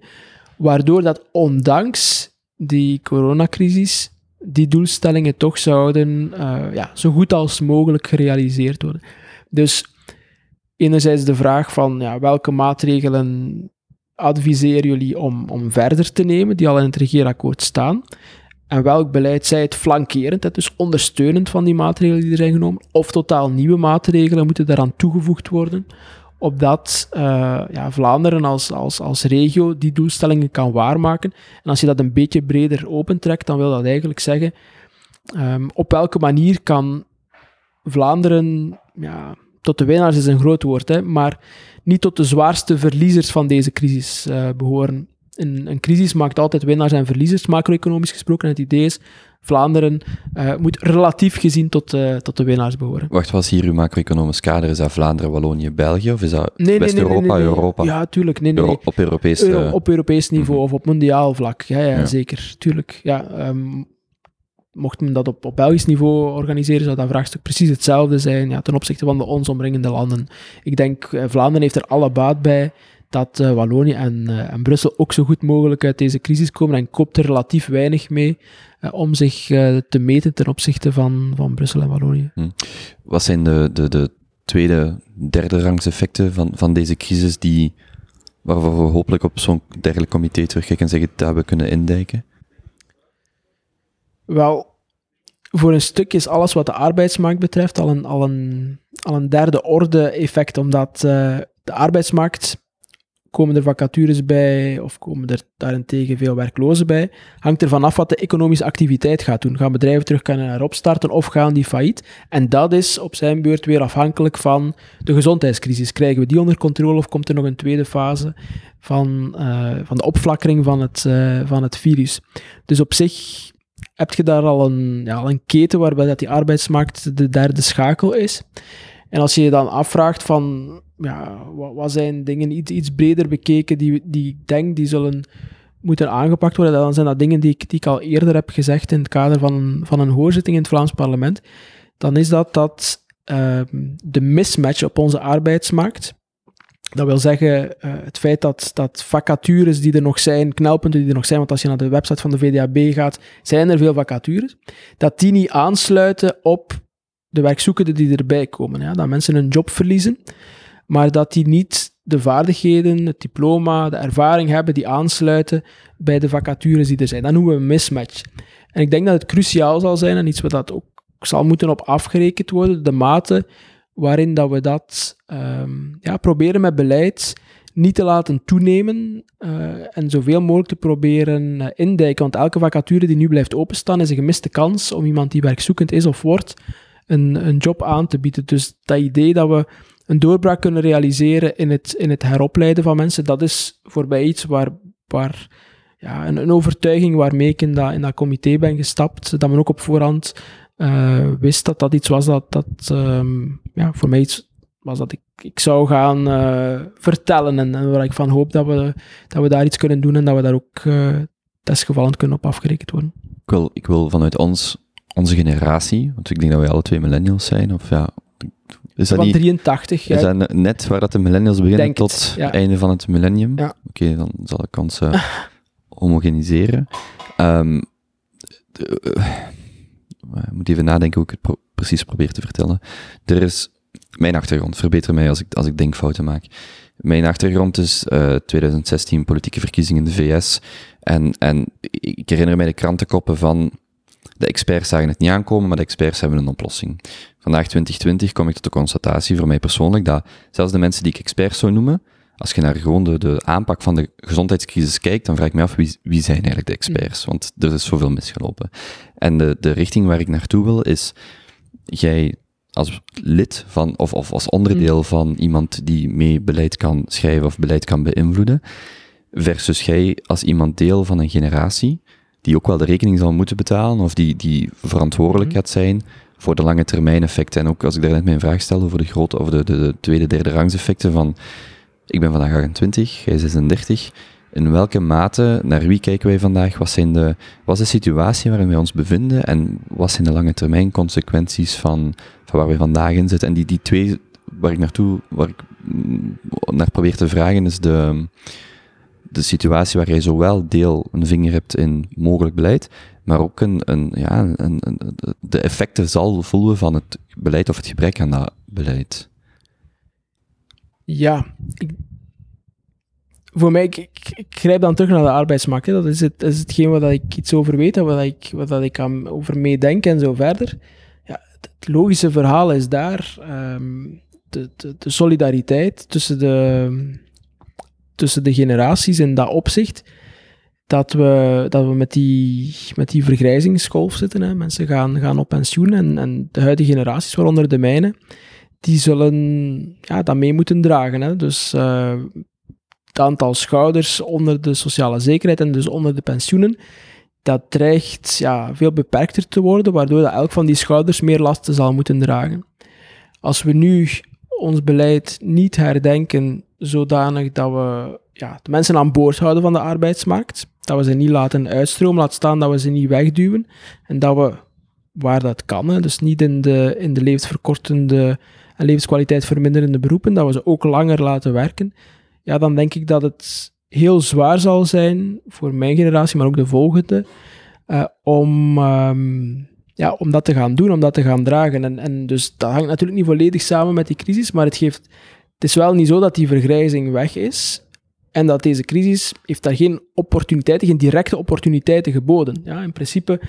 waardoor dat ondanks die coronacrisis die doelstellingen toch zouden uh, ja, zo goed als mogelijk gerealiseerd worden. Dus enerzijds de vraag van ja, welke maatregelen adviseren jullie om, om verder te nemen, die al in het regeerakkoord staan. En welk beleid zij het flankerend, dus ondersteunend van die maatregelen die er zijn genomen, of totaal nieuwe maatregelen moeten daaraan toegevoegd worden, opdat uh, ja, Vlaanderen als, als, als regio die doelstellingen kan waarmaken. En als je dat een beetje breder opentrekt, dan wil dat eigenlijk zeggen, um, op welke manier kan Vlaanderen, ja, tot de winnaars is een groot woord, hè, maar niet tot de zwaarste verliezers van deze crisis uh, behoren. Een, een, crisis maakt altijd winnaars en verliezers, macro-economisch gesproken. En het idee is, Vlaanderen uh, moet relatief gezien tot, uh, tot de winnaars behoren. Wacht, was hier uw macro-economisch kader? Is dat Vlaanderen, Wallonië, België? Of is dat nee, West-Europa, nee, nee, Europa? Ja, tuurlijk. Nee, nee, Euro op Europees, Euro, op Europees niveau mm of op mondiaal vlak. Ja, ja, ja. zeker. Tuurlijk. Ja, um, mocht men dat op, op Belgisch niveau organiseren, zou dat vraagstuk precies hetzelfde zijn ja, ten opzichte van de ons omringende landen. Ik denk, Vlaanderen heeft er alle baat bij dat uh, Wallonië en, uh, en, Brussel ook zo goed mogelijk uit deze crisis komen en koopt er relatief weinig mee om zich te meten ten opzichte van, van Brussel en Wallonië. Hm. Wat zijn de, de, de tweede, derde rangs effecten van, van deze crisis die, waarvoor we hopelijk op zo'n dergelijk comité terugkijken en zeggen dat we kunnen indijken? Wel, voor een stuk is alles wat de arbeidsmarkt betreft al een, al een, al een derde orde effect, omdat de arbeidsmarkt komen er vacatures bij of komen er daarentegen veel werklozen bij. Hangt ervan af wat de economische activiteit gaat doen. Gaan bedrijven terug kunnen erop starten of gaan die failliet? En dat is op zijn beurt weer afhankelijk van de gezondheidscrisis. Krijgen we die onder controle of komt er nog een tweede fase van, uh, van de opflakkering van het, uh, van het virus? Dus op zich heb je daar al een, ja, al een keten waarbij dat die arbeidsmarkt de derde schakel is. En als je je dan afvraagt van, ja, wat, zijn dingen iets, iets breder bekeken die, die ik denk die zullen moeten aangepakt worden, dan zijn dat dingen die ik, die ik al eerder heb gezegd in het kader van, van een hoorzitting in het Vlaams parlement. Dan is dat dat uh, de mismatch op onze arbeidsmarkt, dat wil zeggen, uh, het feit dat, dat vacatures die er nog zijn, knelpunten die er nog zijn, want als je naar de website van de VDAB gaat, zijn er veel vacatures, dat die niet aansluiten op de werkzoekenden die erbij komen. Ja? Dat mensen een job verliezen, maar dat die niet de vaardigheden, het diploma, de ervaring hebben die aansluiten bij de vacatures die er zijn. Dat noemen we een mismatch. En ik denk dat het cruciaal zal zijn en iets wat dat ook zal moeten op afgerekend worden, de mate waarin dat we dat um, ja, proberen met beleid niet te laten toenemen uh, en zoveel mogelijk te proberen uh, indijken. Want elke vacature die nu blijft openstaan is een gemiste kans om iemand die werkzoekend is of wordt een, een job aan te bieden. Dus dat idee dat we een doorbraak kunnen realiseren in het, in het heropleiden van mensen, dat is voor mij iets waar, waar ja, een, overtuiging waarmee ik in dat, in dat comité ben gestapt, dat men ook op voorhand uh, wist dat dat iets was dat, dat um, ja, voor mij iets was dat ik, ik zou gaan uh, vertellen en, en, waar ik van hoop dat we, dat we daar iets kunnen doen en dat we daar ook uh, kunnen op afgerekend worden. Ik wil, ik wil vanuit ons, onze generatie, want ik denk dat wij alle twee millennials zijn, of ja... Dat niet, 83, ja. Is dat net waar dat de millennials beginnen denk tot het, ja. einde van het millennium? Ja. Oké, okay, dan zal ik ons uh, homogeniseren. Um, de, ik moet even nadenken hoe ik het pro precies probeer te vertellen. Er is mijn achtergrond, verbeter mij als ik, als ik denkfouten maak. Mijn achtergrond is uh, 2016 politieke verkiezingen in de VS. En, en ik herinner mij de krantenkoppen van de experts zagen het niet aankomen, maar de experts hebben een oplossing. Vandaag 2020 kom ik tot de constatatie voor mij persoonlijk dat zelfs de mensen die ik experts zou noemen, als je naar gewoon de, de aanpak van de gezondheidscrisis kijkt, dan vraag ik me af wie, wie zijn eigenlijk de experts? Want er is zoveel misgelopen. En de, de richting waar ik naartoe wil is, jij als lid van, of, of als onderdeel Mm. van iemand die mee beleid kan schrijven of beleid kan beïnvloeden, versus jij als iemand deel van een generatie, die ook wel de rekening zal moeten betalen, of die, die verantwoordelijk Mhm. gaat zijn voor de lange termijn effecten. En ook als ik daarnet mijn vraag stelde voor de grote, of de, de, de tweede, derde rangs effecten van, ik ben vandaag 28, jij 36, in welke mate, naar wie kijken wij vandaag, wat, zijn de, wat is de situatie waarin wij ons bevinden en wat zijn de lange termijn consequenties van, van waar wij vandaag in zitten. En die, die twee, waar ik naartoe, waar ik mm, naar probeer te vragen, is de, de situatie waar jij zowel deel een vinger hebt in mogelijk beleid, maar ook een, een, ja, een, een, de effecten zal voelen van het beleid of het gebrek aan dat beleid. Ja, ik, voor mij, ik, grijp dan terug naar de arbeidsmarkt. Dat is, het, is hetgeen waar ik iets over weet en waar ik, dat ik aan, over meedenk en zo verder. Ja, het, logische verhaal is daar ehm, de, de solidariteit tussen de, tussen de generaties in dat opzicht. Dat we, dat we met, die, met die vergrijzingsgolf zitten. Hè. Mensen gaan, gaan op pensioen en, en de huidige generaties, waaronder de mijne, die zullen ja, dat mee moeten dragen. Hè. Dus eh, het aantal schouders onder de sociale zekerheid en dus onder de pensioenen, dat dreigt ja, veel beperkter te worden, waardoor dat elk van die schouders meer lasten zal moeten dragen. Als we nu ons beleid niet herdenken zodanig dat we ja, de mensen aan boord houden van de arbeidsmarkt, dat we ze niet laten uitstromen, laat staan dat we ze niet wegduwen, en dat we, waar dat kan, hè, dus niet in de, in de levensverkortende en levenskwaliteit verminderende beroepen, dat we ze ook langer laten werken, ja, dan denk ik dat het heel zwaar zal zijn voor mijn generatie, maar ook de volgende, uh, om, um, ja, om dat te gaan doen, om dat te gaan dragen. En, en dus dat hangt natuurlijk niet volledig samen met die crisis, maar het, geeft, het is wel niet zo dat die vergrijzing weg is en dat deze crisis heeft daar geen opportuniteiten, geen directe opportuniteiten geboden. Ja, in principe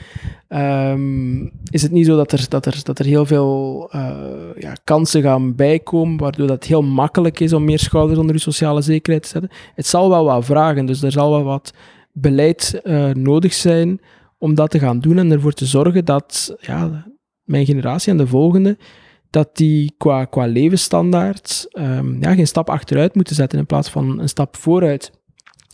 um, is het niet zo dat er, dat er, dat er heel veel uh, ja, kansen gaan bijkomen, waardoor dat heel makkelijk is om meer schouders onder je sociale zekerheid te zetten. Het zal wel wat vragen, dus er zal wel wat beleid uh, nodig zijn om dat te gaan doen en ervoor te zorgen dat ja, mijn generatie en de volgende dat die qua, qua levensstandaard um, ja, geen stap achteruit moeten zetten in plaats van een stap vooruit.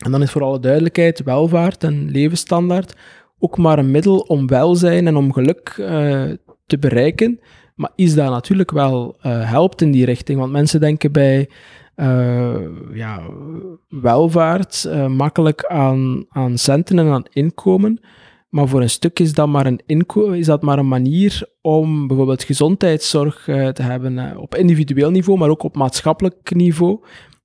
En dan is voor alle duidelijkheid welvaart en levensstandaard ook maar een middel om welzijn en om geluk uh, te bereiken. Maar is dat natuurlijk wel uh, helpt in die richting. Want mensen denken bij uh, ja, welvaart makkelijk aan, aan centen en aan inkomen. Maar voor een stuk is dat maar een, is dat maar een manier om bijvoorbeeld gezondheidszorg uh, te hebben uh, op individueel niveau, maar ook op maatschappelijk niveau.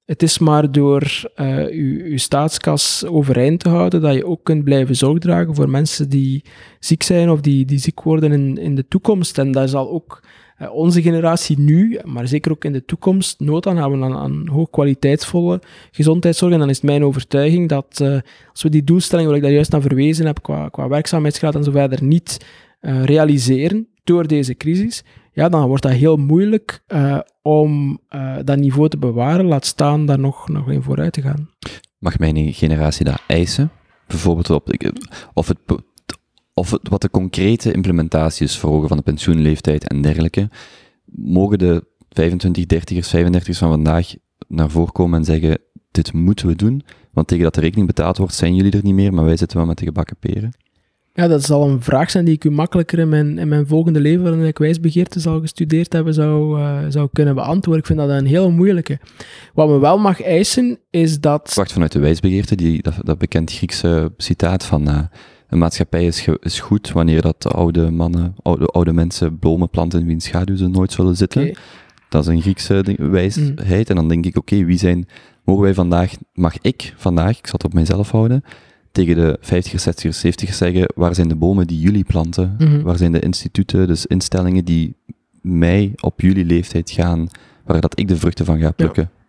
Het is maar door uh, uw, uw staatskas overeind te houden dat je ook kunt blijven zorg dragen voor mensen die ziek zijn of die, die ziek worden in, in de toekomst. En daar zal ook onze generatie nu, maar zeker ook in de toekomst, nood aan hebben aan, aan hoogkwaliteitsvolle gezondheidszorg. En dan is het mijn overtuiging dat uh, als we die doelstelling, waar ik daar juist naar verwezen heb, qua, qua werkzaamheidsgraad en zo verder, niet uh, realiseren door deze crisis, ja, dan wordt dat heel moeilijk om dat niveau te bewaren, laat staan daar nog, nog in vooruit te gaan. Mag mijn generatie dat eisen? Bijvoorbeeld op, of het of het, wat de concrete implementatie is van de pensioenleeftijd en dergelijke, mogen de 25, 30ers, 35ers van vandaag naar voren komen en zeggen, dit moeten we doen, want tegen dat de rekening betaald wordt, zijn jullie er niet meer, maar wij zitten wel met de gebakken peren. Ja, dat zal een vraag zijn die ik u makkelijker in mijn, in mijn volgende leven, waarin ik wijsbegeerte zal gestudeerd hebben, zou, uh, zou kunnen beantwoorden. Ik vind dat een heel moeilijke. Wat me wel mag eisen, is dat... Wacht, vanuit de wijsbegeerte, die, dat, dat bekend Griekse citaat van... Uh, een maatschappij is, is, goed wanneer dat oude mannen, oude, oude mensen bloemen planten in wiens schaduw ze nooit zullen zitten. Okay. Dat is een Griekse wijsheid. Mm. En dan denk ik, oké, okay, wie zijn, mogen wij vandaag, mag ik vandaag, ik zal het op mijzelf houden, tegen de 50ers, 60ers, 70ers zeggen, waar zijn de bomen die jullie planten? Mm -hmm. Waar zijn de instituten, dus instellingen die mij op jullie leeftijd gaan, waar dat ik de vruchten van ga plukken? Ja.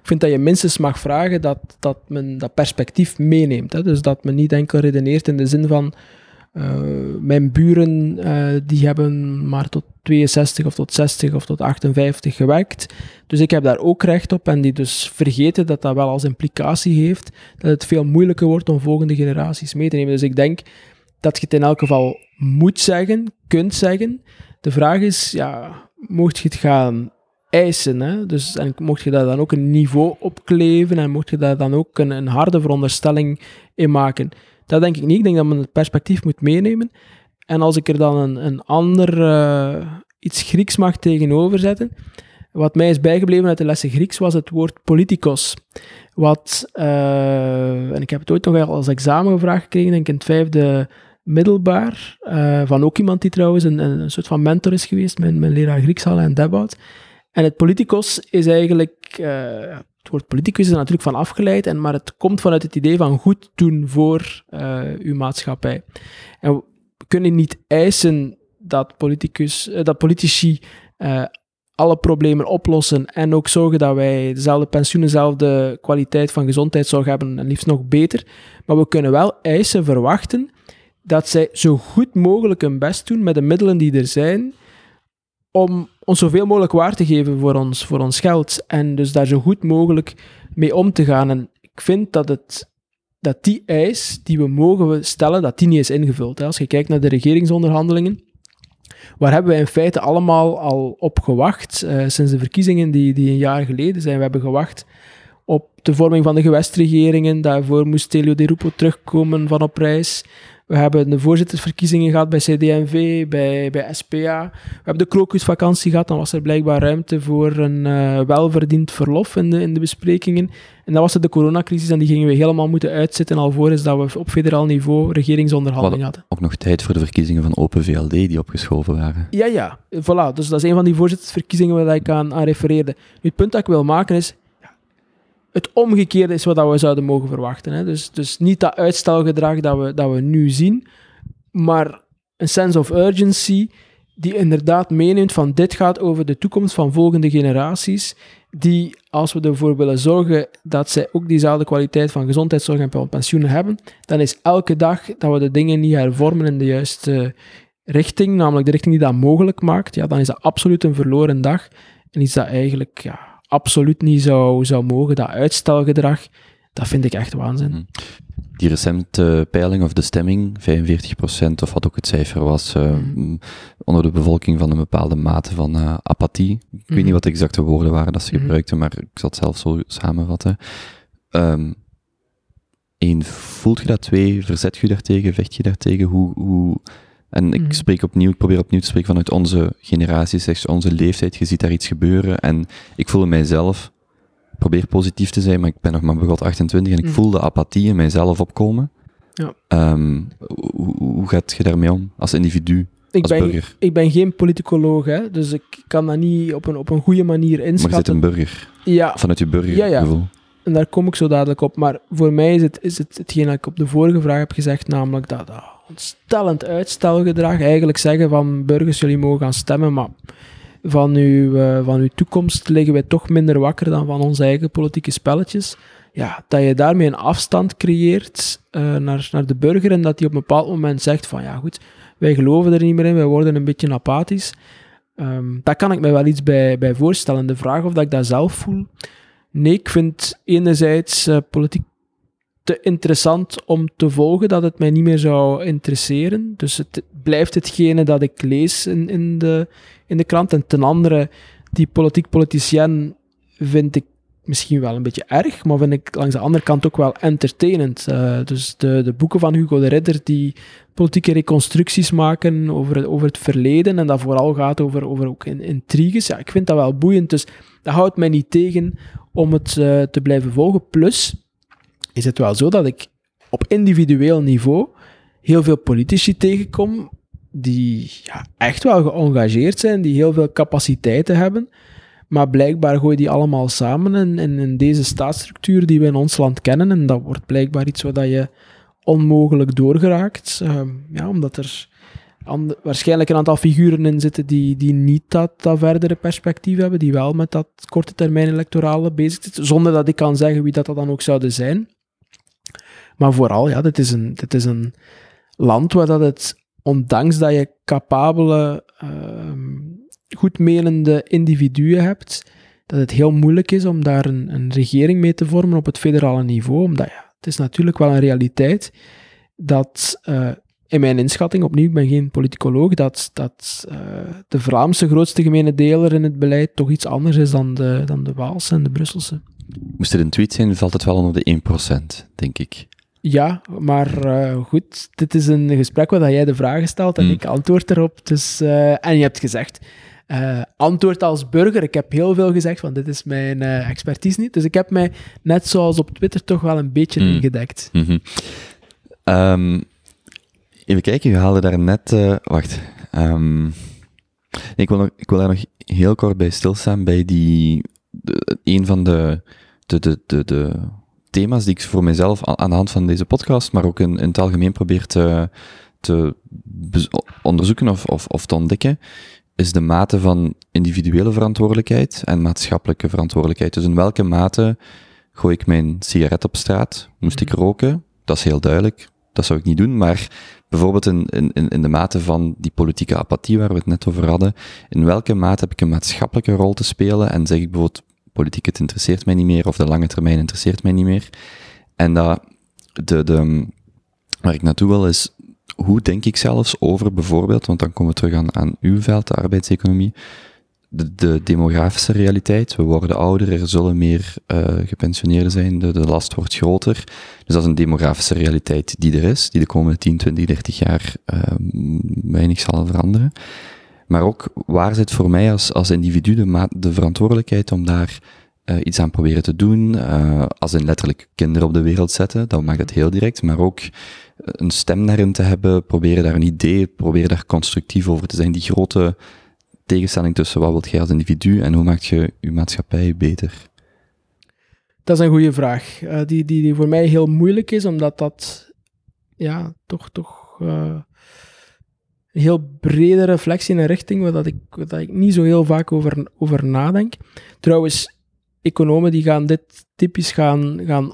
Ik vind dat je minstens mag vragen dat, dat men dat perspectief meeneemt. Hè? Dus dat men niet enkel redeneert in de zin van uh, mijn buren uh, die hebben maar tot 62 of tot 60 of tot 58 gewerkt. Dus ik heb daar ook recht op en die dus vergeten dat dat wel als implicatie heeft dat het veel moeilijker wordt om volgende generaties mee te nemen. Dus ik denk dat je het in elk geval moet zeggen, kunt zeggen. De vraag is, ja, mocht je het gaan eisen. Hè? Dus, en mocht je daar dan ook een niveau op kleven en mocht je daar dan ook een, een harde veronderstelling in maken. Dat denk ik niet. Ik denk dat men het perspectief moet meenemen. En als ik er dan een, een ander, uh, iets Grieks mag tegenover zetten, wat mij is bijgebleven uit de lessen Grieks was het woord politikos. Wat, uh, en ik heb het ooit nog als examen gevraagd gekregen, denk ik in het vijfde middelbaar, uh, van ook iemand die trouwens een, een soort van mentor is geweest, mijn, mijn leraar Griekshalen en Debout. En het politicos is eigenlijk, uh, het woord politicus is er natuurlijk van afgeleid, en, maar het komt vanuit het idee van goed doen voor uh, uw maatschappij. En we kunnen niet eisen dat, politicus, dat politici alle problemen oplossen en ook zorgen dat wij dezelfde pensioenen, dezelfde kwaliteit van gezondheidszorg hebben en liefst nog beter. Maar we kunnen wel eisen verwachten dat zij zo goed mogelijk hun best doen met de middelen die er zijn, om ons zoveel mogelijk waar te geven voor ons, voor ons geld. En dus daar zo goed mogelijk mee om te gaan. En ik vind dat, het, dat die eis die we mogen stellen, dat die niet is ingevuld. Als je kijkt naar de regeringsonderhandelingen, waar hebben wij in feite allemaal al op gewacht, uh, sinds de verkiezingen die, die een jaar geleden zijn. We hebben gewacht op de vorming van de gewestregeringen. Daarvoor moest Telio de Rupo terugkomen van op reis. We hebben de voorzittersverkiezingen gehad bij CDMV, bij, bij SPA. We hebben de krokusvakantie gehad. Dan was er blijkbaar ruimte voor een uh, welverdiend verlof in de, in de besprekingen. En dan was er de coronacrisis en die gingen we helemaal moeten uitzetten alvorens dat we op federaal niveau regeringsonderhandelingen hadden. Ook nog tijd voor de verkiezingen van Open VLD die opgeschoven waren. Ja, ja. Voilà. Dus dat is een van die voorzittersverkiezingen waar ik aan, aan refereerde. Nu, het punt dat ik wil maken is, het omgekeerde is wat we zouden mogen verwachten. Hè. Dus, dus niet dat uitstelgedrag dat we, dat we nu zien, maar een sense of urgency die inderdaad meeneemt van dit gaat over de toekomst van volgende generaties, die als we ervoor willen zorgen dat zij ook diezelfde kwaliteit van gezondheidszorg en pensioenen hebben, dan is elke dag dat we de dingen niet hervormen in de juiste richting, namelijk de richting die dat mogelijk maakt, ja, dan is dat absoluut een verloren dag en is dat eigenlijk ja, absoluut niet zou, zou mogen. Dat uitstelgedrag, dat vind ik echt waanzin. Hm. Die recente peiling of de stemming, 45% of wat ook het cijfer was, uh, mm. onder de bevolking van een bepaalde mate van uh, apathie. Ik mm. weet niet mhm. wat de exacte woorden waren dat ze mm. gebruikten, maar ik zal het zelf zo samenvatten. Um, Eén, voelt je dat? Twee, verzet je daartegen? Vecht je daartegen? Hoe, hoe, en ik mhm. spreek opnieuw, ik probeer opnieuw te spreken vanuit onze generatie, zeg, onze leeftijd. Je ziet daar iets gebeuren en ik voel in mijzelf, ik probeer positief te zijn, maar ik ben nog maar begot 28 en ik mm. voel de apathie in mijzelf opkomen. Ja. Um, hoe, hoe gaat je daarmee om als individu? Ik ben, ik ben geen politicoloog, hè, dus ik kan dat niet op een, op een goede manier inschatten. Maar je zit een burger. Ja. Vanuit je burgergevoel. Ja, ja. En daar kom ik zo dadelijk op. Maar voor mij is het, is het hetgeen dat ik op de vorige vraag heb gezegd, namelijk dat, dat ontstellend uitstelgedrag. Eigenlijk zeggen van burgers, jullie mogen gaan stemmen, maar van uw, uh, van uw toekomst liggen wij toch minder wakker dan van onze eigen politieke spelletjes. Ja, dat je daarmee een afstand creëert uh, naar, naar de burger en dat die op een bepaald moment zegt van ja goed, wij geloven er niet meer in, wij worden een beetje apathisch. Um, daar kan ik me wel iets bij, bij voorstellen. De vraag of dat ik dat zelf voel. Nee, ik vind enerzijds uh, politiek te interessant om te volgen dat het mij niet meer zou interesseren. Dus het blijft hetgene dat ik lees in, in, de, in de krant. En ten andere, die politiek politicien vind ik misschien wel een beetje erg, maar vind ik langs de andere kant ook wel entertainend. Uh, dus de, de boeken van Hugo de Ridder die politieke reconstructies maken over het, over het verleden en dat vooral gaat over, over ook intriges. Ja, ik vind dat wel boeiend, dus dat houdt mij niet tegen om het uh, te blijven volgen. Plus, is het wel zo dat ik op individueel niveau heel veel politici tegenkom die ja, echt wel geëngageerd zijn, die heel veel capaciteiten hebben. Maar blijkbaar gooi die allemaal samen in, in, in, deze staatsstructuur die we in ons land kennen. En dat wordt blijkbaar iets waar je onmogelijk doorgeraakt. Uh, ja, omdat er waarschijnlijk een aantal figuren in zitten die, die niet dat, dat verdere perspectief hebben, die wel met dat korte termijn electorale bezig zitten, zonder dat ik kan zeggen wie dat, dat dan ook zouden zijn. Maar vooral, ja, dit is een, is een land waar dat het, ondanks dat je capabele, uh, goedmenende individuen hebt, dat het heel moeilijk is om daar een, een regering mee te vormen op het federale niveau. Omdat ja, het is natuurlijk wel een realiteit dat uh, in mijn inschatting, opnieuw, ik ben geen politicoloog, dat, dat uh, de Vlaamse grootste gemene deler in het beleid toch iets anders is dan de, dan de Waalse en de Brusselse. Moest het een tweet zijn, valt het wel onder de 1%, denk ik. Ja, maar uh, goed, dit is een gesprek waar jij de vragen stelt en mm. ik antwoord erop. Dus, uh, en je hebt gezegd, uh, antwoord als burger. Ik heb heel veel gezegd van dit is mijn expertise niet. Dus ik heb mij, net zoals op Twitter, toch wel een beetje mm. ingedekt. Mm -hmm. um, even kijken, je haalde daar net... wacht. Um, ik, wil nog, ik wil daar nog heel kort bij stilstaan, bij die... De, een van de, de, de, de, de thema's die ik voor mezelf aan de hand van deze podcast, maar ook in, in het algemeen probeer te, te onderzoeken of, of, of te ontdekken, is de mate van individuele verantwoordelijkheid en maatschappelijke verantwoordelijkheid. Dus in welke mate gooi ik mijn sigaret op straat? Moest ik mhm. roken? Dat is heel duidelijk. Dat zou ik niet doen. Maar bijvoorbeeld in, in, in de mate van die politieke apathie waar we het net over hadden, in welke mate heb ik een maatschappelijke rol te spelen en zeg ik bijvoorbeeld, politiek, het interesseert mij niet meer, of de lange termijn interesseert mij niet meer. En dat, de, de, waar ik naartoe wil is, hoe denk ik zelfs over bijvoorbeeld, want dan komen we terug aan, aan uw veld, de arbeidseconomie, de, de demografische realiteit. We worden ouder, er zullen meer uh, gepensioneerden zijn, de, de last wordt groter. Dus dat is een demografische realiteit die er is, die de komende 10, 20, 30 jaar uh, weinig zal veranderen. Maar ook waar zit voor mij als, als individu de, de verantwoordelijkheid om daar uh, iets aan proberen te doen, uh, als in letterlijk kinderen op de wereld zetten, dat maakt het heel direct, maar ook een stem daarin te hebben, proberen daar een idee, proberen daar constructief over te zijn, die grote tegenstelling tussen wat wilt jij als individu en hoe maak je je maatschappij beter? Dat is een goede vraag, die, die, die voor mij heel moeilijk is, omdat dat ja, toch, toch heel brede reflectie in een richting waar dat ik, waar dat ik niet zo heel vaak over, over nadenk. Trouwens, economen die gaan dit typisch gaan, gaan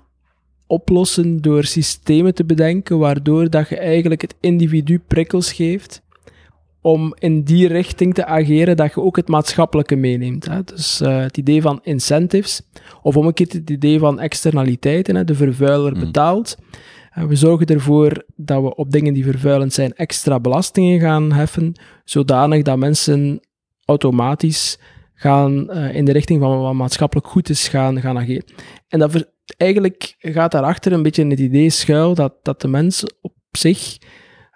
oplossen door systemen te bedenken waardoor dat je eigenlijk het individu prikkels geeft om in die richting te ageren dat je ook het maatschappelijke meeneemt. Hè. Dus uh, het idee van incentives, of omgekeerd het idee van externaliteiten, hè, de vervuiler mm. Betaalt. We zorgen ervoor dat we op dingen die vervuilend zijn extra belastingen gaan heffen, zodanig dat mensen automatisch gaan uh, in de richting van wat maatschappelijk goed is gaan, gaan ageren. En dat eigenlijk gaat daarachter een beetje het idee schuil dat, dat de mens op zich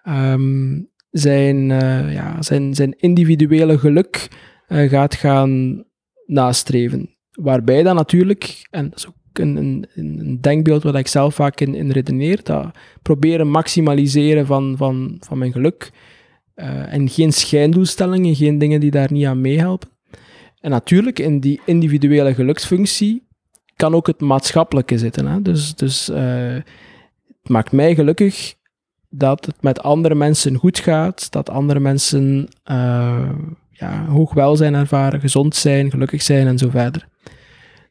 um, zijn, uh, ja, zijn, zijn individuele geluk gaat gaan nastreven. Waarbij dan natuurlijk, en dat is ook een, een, een denkbeeld wat ik zelf vaak in, in redeneer. Dat proberen maximaliseren van, van, van mijn geluk. Uh, en geen schijndoelstellingen, geen dingen die daar niet aan meehelpen. En natuurlijk, in die individuele geluksfunctie kan ook het maatschappelijke zitten. Hè? Dus, dus uh, het maakt mij gelukkig dat het met andere mensen goed gaat, dat andere mensen uh, ja, hoog welzijn ervaren, gezond zijn, gelukkig zijn en zo verder.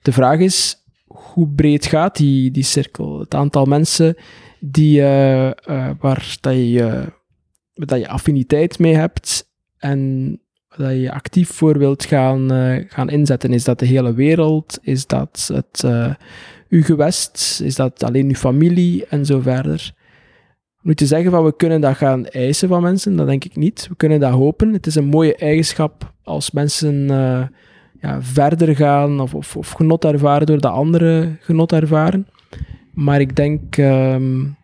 De vraag is, hoe breed gaat die, die cirkel? Het aantal mensen die, uh, uh, waar dat je, dat je affiniteit mee hebt en dat je actief voor wilt gaan, gaan inzetten. Is dat de hele wereld? Is dat het, uw gewest? Is dat alleen uw familie? En zo verder. Moet je zeggen van we kunnen dat gaan eisen van mensen? Dat denk ik niet. We kunnen dat hopen. Het is een mooie eigenschap als mensen ja, verder gaan of, of, of, genot ervaren doordat anderen genot ervaren. Maar ik denk, um,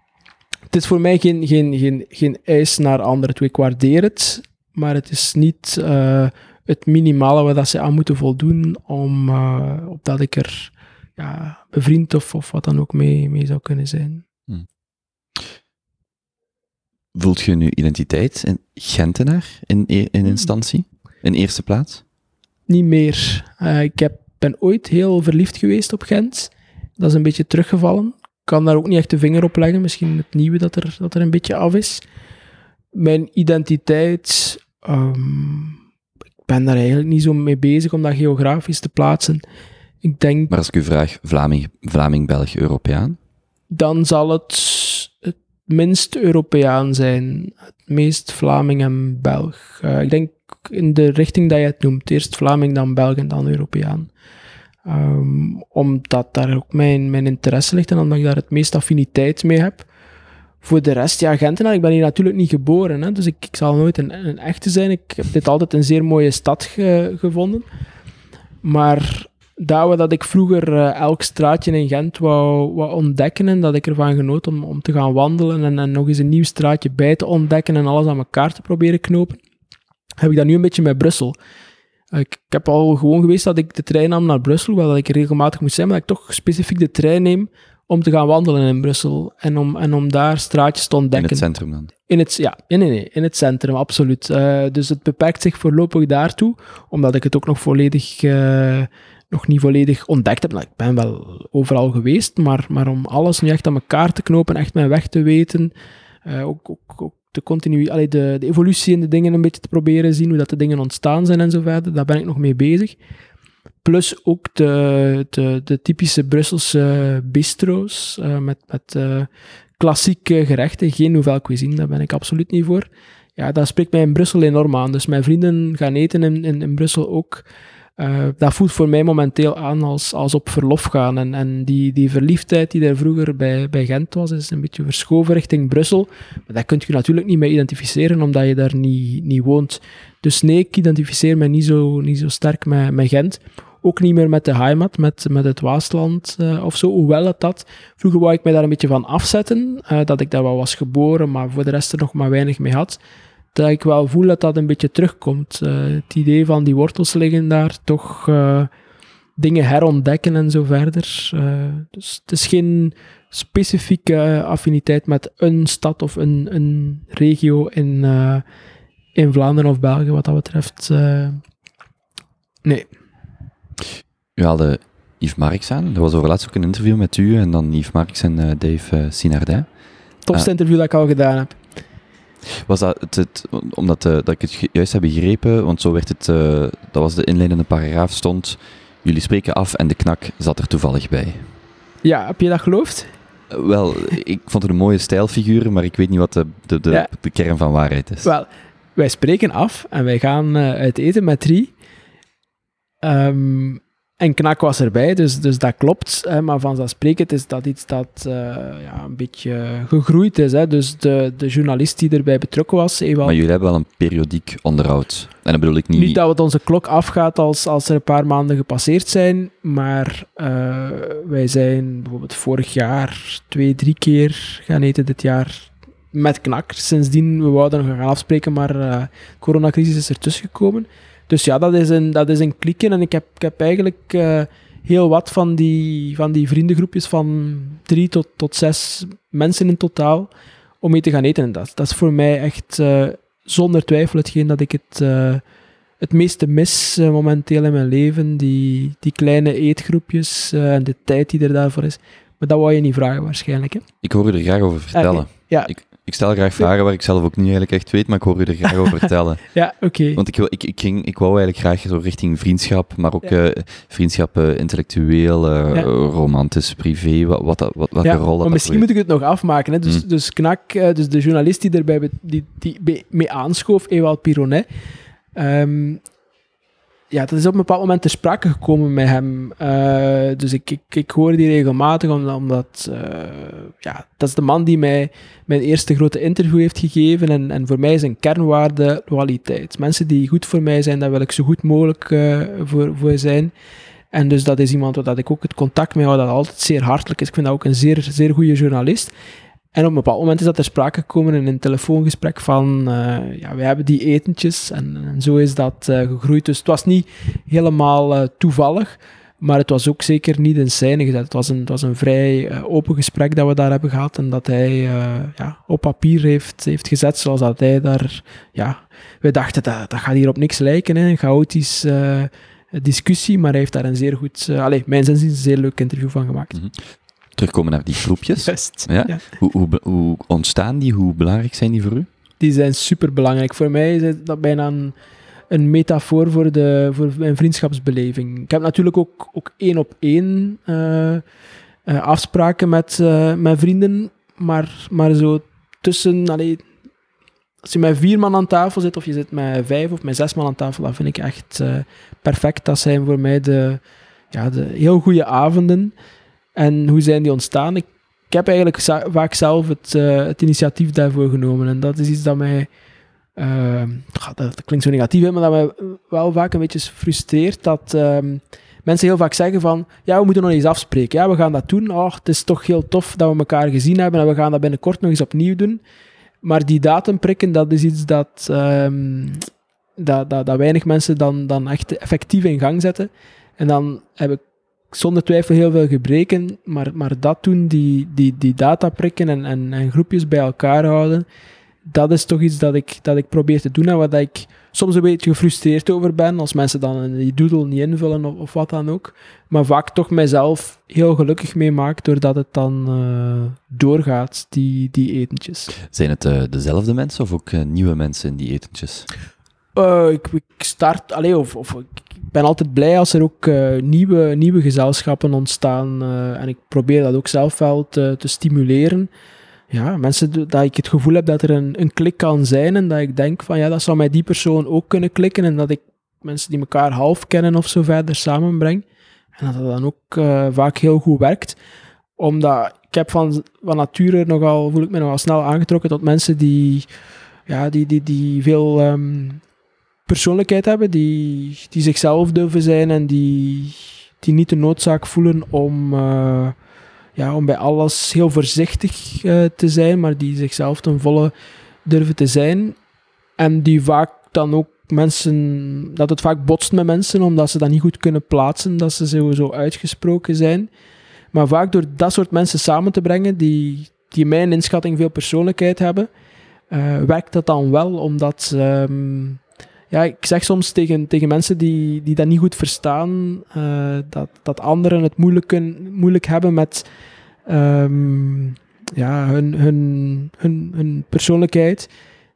het is voor mij geen, geen, geen, geen eis naar anderen toe. Ik waardeer het, maar het is niet uh, het minimale waar dat ze aan moeten voldoen om, uh, opdat ik er ja, bevriend of, of wat dan ook mee, mee zou kunnen zijn. Hmm. Voelt je nu identiteit in Gentenaar in, in hmm. instantie, in eerste plaats? Niet meer. Uh, ik heb, ben ooit heel verliefd geweest op Gent. Dat is een beetje teruggevallen. Ik kan daar ook niet echt de vinger op leggen. Misschien het nieuwe dat er, dat er een beetje af is. Mijn identiteit... Um, ik ben daar eigenlijk niet zo mee bezig om dat geografisch te plaatsen. Ik denk... Maar als ik u vraag, Vlaming, Vlaming Belg, Europeaan? Dan zal het het minst Europeaan zijn. Het meest Vlaming en Belg. Uh, ik denk in de richting dat je het noemt. Eerst Vlaming, dan Belg en dan Europeaan. Um, omdat daar ook mijn, mijn interesse ligt en omdat ik daar het meest affiniteit mee heb. voor de rest, ja, Gentenaar, ik ben hier natuurlijk niet geboren, hè, dus ik, ik zal nooit een, een echte zijn. Ik heb dit altijd een zeer mooie stad gevonden. Maar daar dat ik vroeger eh, elk straatje in Gent wou, ontdekken en dat ik ervan genoot om, om te gaan wandelen en, en nog eens een nieuw straatje bij te ontdekken en alles aan elkaar te proberen knopen, heb ik dat nu een beetje met Brussel. Ik, ik, heb al gewoon geweest dat ik de trein nam naar Brussel, wel dat ik regelmatig moet zijn, maar dat ik toch specifiek de trein neem om te gaan wandelen in Brussel en om, en om daar straatjes te ontdekken. In het centrum dan? In het, ja, nee, nee, nee, in het centrum, absoluut. Uh, dus het beperkt zich voorlopig daartoe, omdat ik het ook nog volledig, uh, nog niet volledig ontdekt heb. Nou, ik ben wel overal geweest, maar, maar om alles nu echt aan elkaar te knopen, echt mijn weg te weten, uh, ook, ook, ook de, continu, allee, de, de evolutie in de dingen een beetje te proberen zien, hoe dat de dingen ontstaan zijn en zo verder, daar ben ik nog mee bezig. Plus ook de, de, de typische Brusselse bistro's uh, met, met uh, klassieke gerechten, geen nouvelle cuisine, daar ben ik absoluut niet voor. Ja, dat spreekt mij in Brussel enorm aan. Dus mijn vrienden gaan eten in, in, Brussel ook. Uh, dat voelt voor mij momenteel aan als, als op verlof gaan. En, en die, die verliefdheid die er vroeger bij, bij Gent was, is een beetje verschoven richting Brussel. Maar daar kun je natuurlijk niet mee identificeren, omdat je daar niet, niet woont. Dus nee, ik identificeer mij niet zo, niet zo sterk met, met Gent. Ook niet meer met de heimat, met, met het Waasland uh, of zo. Hoewel het dat. Vroeger wou ik mij daar een beetje van afzetten. Uh, dat ik daar wel was geboren, maar voor de rest er nog maar weinig mee had. Dat ik wel voel dat dat een beetje terugkomt. Uh, het idee van die wortels liggen daar, toch dingen herontdekken en zo verder. dus het is geen specifieke affiniteit met een stad of een, een regio in, in Vlaanderen of België, wat dat betreft. nee. U haalde Yves Marx aan. Er was overlaatst ook een interview met u en dan Yves Marx en uh, Dave uh, Sinardin. Topste uh, interview dat ik al gedaan heb. Was dat het, het omdat uh, dat ik het juist heb begrepen, want zo werd het, dat was de inleidende paragraaf, stond, jullie spreken af en de knak zat er toevallig bij. Ja, heb je dat geloofd? wel, ik vond het een mooie stijlfiguur, maar ik weet niet wat de, de, de, ja. de kern van waarheid is. Wel, wij spreken af en wij gaan uit eten met drie. Um, en Knak was erbij, dus, dus dat klopt. Hè, maar vanzelfsprekend is dat iets dat uh, ja, een beetje gegroeid is. Hè. Dus de, de journalist die erbij betrokken was... Ewald, maar jullie hebben wel een periodiek onderhoud. En dat bedoel ik niet... Niet dat het onze klok afgaat als, als er een paar maanden gepasseerd zijn, maar uh, wij zijn bijvoorbeeld vorig jaar twee, drie keer gaan eten dit jaar met Knak. Sindsdien, we wouden nog gaan afspreken, maar uh, de coronacrisis is ertussen gekomen. Dus ja, dat is een, dat is een klikken. En ik heb, ik heb eigenlijk uh, heel wat van die, van die vriendengroepjes van drie tot, tot zes mensen in totaal om mee te gaan eten. En dat, dat is voor mij echt uh, zonder twijfel hetgeen dat ik het, uh, het meeste mis momenteel in mijn leven. Die, die kleine eetgroepjes en de tijd die er daarvoor is. Maar dat wou je niet vragen waarschijnlijk. Hè? Ik hoor je er graag over vertellen. Okay. Ja. Ik, ik stel graag vragen waar ik zelf ook niet eigenlijk echt weet, maar ik hoor u er graag over vertellen. ja, oké. Okay. Want ik, wil, ik, ik, ging, ik wou eigenlijk graag zo richting vriendschap, maar ook ja. uh, vriendschap uh, intellectueel, uh, ja. romantisch, privé, wat, wat, wat, welke ja, rol dat maar misschien moet ik het nog afmaken. Hè. Dus, mm. dus Knak, dus de journalist die erbij die, die mee aanschoof, Ewald Pironet, um, ja, dat is op een bepaald moment ter sprake gekomen met hem. Uh, dus ik, ik, ik hoor die regelmatig, omdat uh, ja, dat is de man die mij mijn eerste grote interview heeft gegeven. En, en voor mij is een kernwaarde loyaliteit. Mensen die goed voor mij zijn, daar wil ik zo goed mogelijk uh, voor, voor zijn. En dus dat is iemand waar ik ook het contact mee hou, dat altijd zeer hartelijk is. Ik vind dat ook een zeer, zeer goede journalist. En op een bepaald moment is dat ter sprake gekomen in een telefoongesprek van, uh, ja, we hebben die etentjes en, zo is dat uh, gegroeid. Dus het was niet helemaal uh, toevallig, maar het was ook zeker niet in scène gezet. Het was een, het was een vrij open gesprek dat we daar hebben gehad en dat hij ja, op papier heeft, heeft gezet zoals dat hij daar, ja, we dachten dat, dat gaat hier op niks lijken, hè, een chaotisch discussie, maar hij heeft daar een zeer goed, allez, mijn zin een zeer leuk interview van gemaakt. -hmm terugkomen naar die groepjes. Ja? ja. Hoe, hoe, hoe, ontstaan die? Hoe belangrijk zijn die voor u? Die zijn super belangrijk. Voor mij is dat bijna een, een metafoor voor, de, voor mijn vriendschapsbeleving. Ik heb natuurlijk ook, ook één op één uh, uh, afspraken met, uh, met vrienden, maar, maar zo tussen. Allee, als je met vier man aan tafel zit, of je zit met vijf of met zes man aan tafel, dat vind ik echt perfect. Dat zijn voor mij de, ja, de heel goede avonden. En hoe zijn die ontstaan? Ik, heb eigenlijk vaak zelf het, eh, het initiatief daarvoor genomen. En dat is iets dat mij... ja, dat, klinkt zo negatief, maar dat mij wel vaak een beetje frustreert dat ehm, mensen heel vaak zeggen van ja, we moeten nog eens afspreken. Ja, we gaan dat doen. Oh, het is toch heel tof dat we elkaar gezien hebben en we gaan dat binnenkort nog eens opnieuw doen. Maar die datum prikken, dat is iets dat, ehm, dat, dat, dat weinig mensen dan, dan echt effectief in gang zetten. En dan heb ik zonder twijfel heel veel gebreken, maar, maar dat doen, die, die, die data prikken en, en, en groepjes bij elkaar houden, dat is toch iets dat ik, dat ik probeer te doen en waar ik soms een beetje gefrustreerd over ben, als mensen dan die doodle niet invullen of, wat dan ook. Maar vaak toch mijzelf heel gelukkig mee maak, doordat het dan eh, doorgaat, die, die etentjes. Zijn het eh, dezelfde mensen of ook eh, nieuwe mensen in die etentjes? Eh, ik, start, allee, of, of ik ben altijd blij als er ook eh, nieuwe, nieuwe gezelschappen ontstaan. eh, en ik probeer dat ook zelf wel te, te stimuleren. Ja, mensen dat ik het gevoel heb dat er een, een klik kan zijn en dat ik denk van ja, dat zou mij die persoon ook kunnen klikken en dat ik mensen die elkaar half kennen of zo verder samenbreng. En dat dat dan ook vaak heel goed werkt. Omdat ik heb van, van nature nogal, voel ik me nogal snel aangetrokken tot mensen die, ja, die, die, die veel ehm, persoonlijkheid hebben, die, die zichzelf durven zijn en die, die niet de noodzaak voelen om, eh, ja, om bij alles heel voorzichtig eh, te zijn, maar die zichzelf ten volle durven te zijn. En die vaak dan ook mensen, dat het vaak botst met mensen, omdat ze dat niet goed kunnen plaatsen, dat ze sowieso uitgesproken zijn. Maar vaak door dat soort mensen samen te brengen, die, die mijn inschatting veel persoonlijkheid hebben, eh, werkt dat dan wel, omdat ehm, ja, ik zeg soms tegen, tegen mensen die, die dat niet goed verstaan, eh, dat, dat anderen het moeilijk, kun, moeilijk hebben met ehm, ja, hun, hun, hun, hun persoonlijkheid.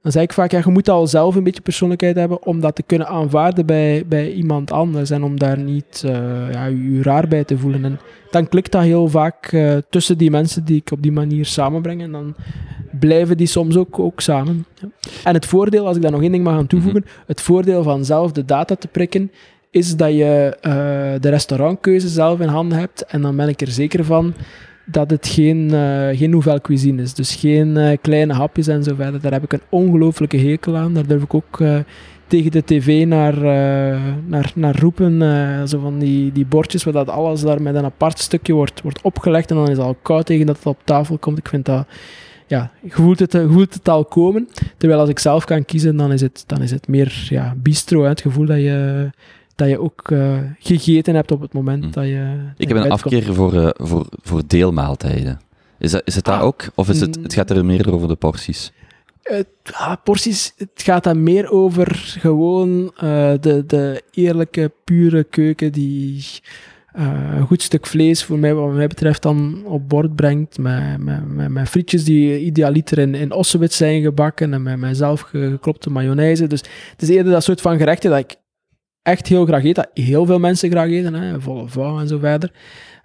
Dan zeg ik vaak, ja, je moet al zelf een beetje persoonlijkheid hebben om dat te kunnen aanvaarden bij, bij iemand anders en om daar niet eh, ja, je, raar bij te voelen. En dan klikt dat heel vaak eh, tussen die mensen die ik op die manier samenbreng en dan blijven die soms ook, ook samen. Ja. En het voordeel, als ik daar nog één ding mag aan toevoegen, het voordeel van zelf de data te prikken, is dat je eh, de restaurantkeuze zelf in handen hebt. En dan ben ik er zeker van dat het geen, eh geen nouvelle cuisine is. Dus geen eh, kleine hapjes en zo verder. Daar heb ik een ongelooflijke hekel aan. Daar durf ik ook eh, tegen de tv naar, naar, naar roepen. zo van die, die bordjes waar dat alles daar met een apart stukje wordt, wordt opgelegd. En dan is het al koud tegen dat het op tafel komt. Ik vind dat... Ja, je voelt het, voelt het al komen. Terwijl als ik zelf kan kiezen, dan is het, dan is het meer ja, bistro. Hè, het gevoel dat je, dat je ook eh, gegeten hebt op het moment Hm. dat je... Ik heb een afkeer voor, eh, voor, voor deelmaaltijden. Is, dat, is het dat Ah, ook? Of is het, mm. het gaat er meer over de porties? Het, ah, porties, het gaat dan meer over gewoon eh, de, de eerlijke, pure keuken die een goed stuk vlees, voor mij, wat mij betreft, dan op bord brengt. Met, met, met, met frietjes die idealiter in, in ossewit zijn gebakken en met, met zelf ge- geklopte mayonaise. Dus het is eerder dat soort van gerechten dat ik echt heel graag eet, dat heel veel mensen graag eten, hè, volle vouw en zo verder.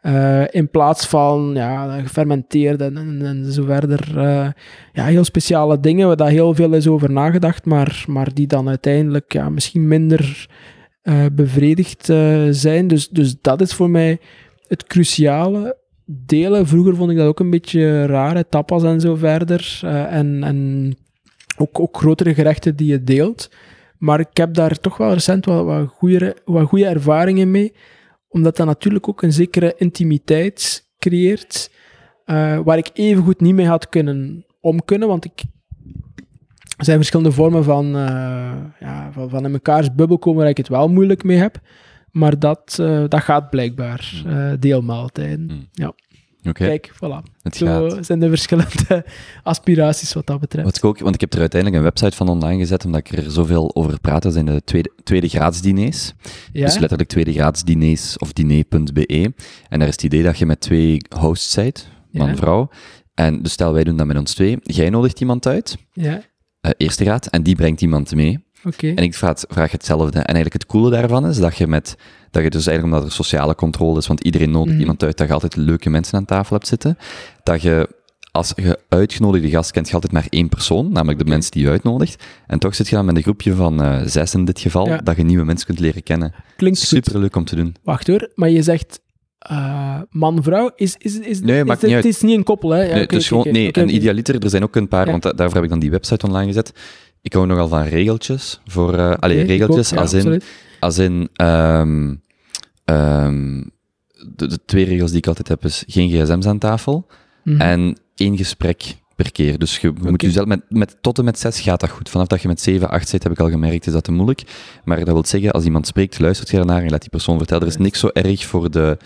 Eh, in plaats van ja, gefermenteerd en, en, zo verder. eh, ja, heel speciale dingen waar daar heel veel is over nagedacht, maar, maar die dan uiteindelijk ja, misschien minder eh, bevredigd zijn. Dus, dus dat is voor mij het cruciale. Delen, vroeger vond ik dat ook een beetje raar, hè, tapas en zo verder. en en ook, ook grotere gerechten die je deelt. Maar ik heb daar toch wel recent wat, wat, goede, wat goede ervaringen mee, omdat dat natuurlijk ook een zekere intimiteit creëert, eh, waar ik evengoed niet mee had kunnen omkunnen, want ik, er zijn verschillende vormen van, eh, ja, van, van in mekaars bubbel komen waar ik het wel moeilijk mee heb. Maar dat, eh, dat gaat blijkbaar, eh, deelmaaltijden. Mm. Ja, Kijk, voilà. het Zo gaat. zijn de verschillende aspiraties wat dat betreft. Wat ik ook, want ik heb er uiteindelijk een website van online gezet, omdat ik er zoveel over praat. Dat zijn de tweede, tweede graadsdiners. ja? Dus letterlijk tweede graadsdiners of diner.be. En daar is het idee dat je met twee hosts bent, man Ja. en vrouw. En dus stel, wij doen dat met ons twee. Jij nodigt iemand uit, ja, eh, eerste graad, en die brengt iemand mee. En ik vraag, vraag hetzelfde. En eigenlijk het coole daarvan is dat je met, dat je dus eigenlijk omdat er sociale controle is, want iedereen nodigt Mhm. iemand uit, dat je altijd leuke mensen aan tafel hebt zitten, dat je, als je uitgenodigde gast kent, je altijd maar één persoon, namelijk de mensen die je uitnodigt. En toch zit je dan met een groepje van eh, zes in dit geval, Ja. dat je nieuwe mensen kunt leren kennen. Klinkt. Super leuk om te doen. Wacht hoor, maar je zegt eh, man-vrouw. Is, is, is, Nee, is maakt het, uit. is niet een koppel, hè? Ja, nee, oké, gewoon, nee, oké, en oké. idealiter, er zijn ook een paar, want da- daarvoor heb ik dan die website online gezet. Ik hou nogal van regeltjes. Voor, eh allee, regeltjes ook, ja, als in, absoluut. als in ehm, ehm, de, de twee regels die ik altijd heb is geen gsm's aan tafel Mhm. en één gesprek per keer. Dus je moet jezelf met, met tot en met zes gaat dat goed. Vanaf dat je met zeven, acht zit, heb ik al gemerkt, is dat te moeilijk. Maar dat wil zeggen, als iemand spreekt, luistert je ernaar en laat die persoon vertellen. Er is niks zo erg voor, de,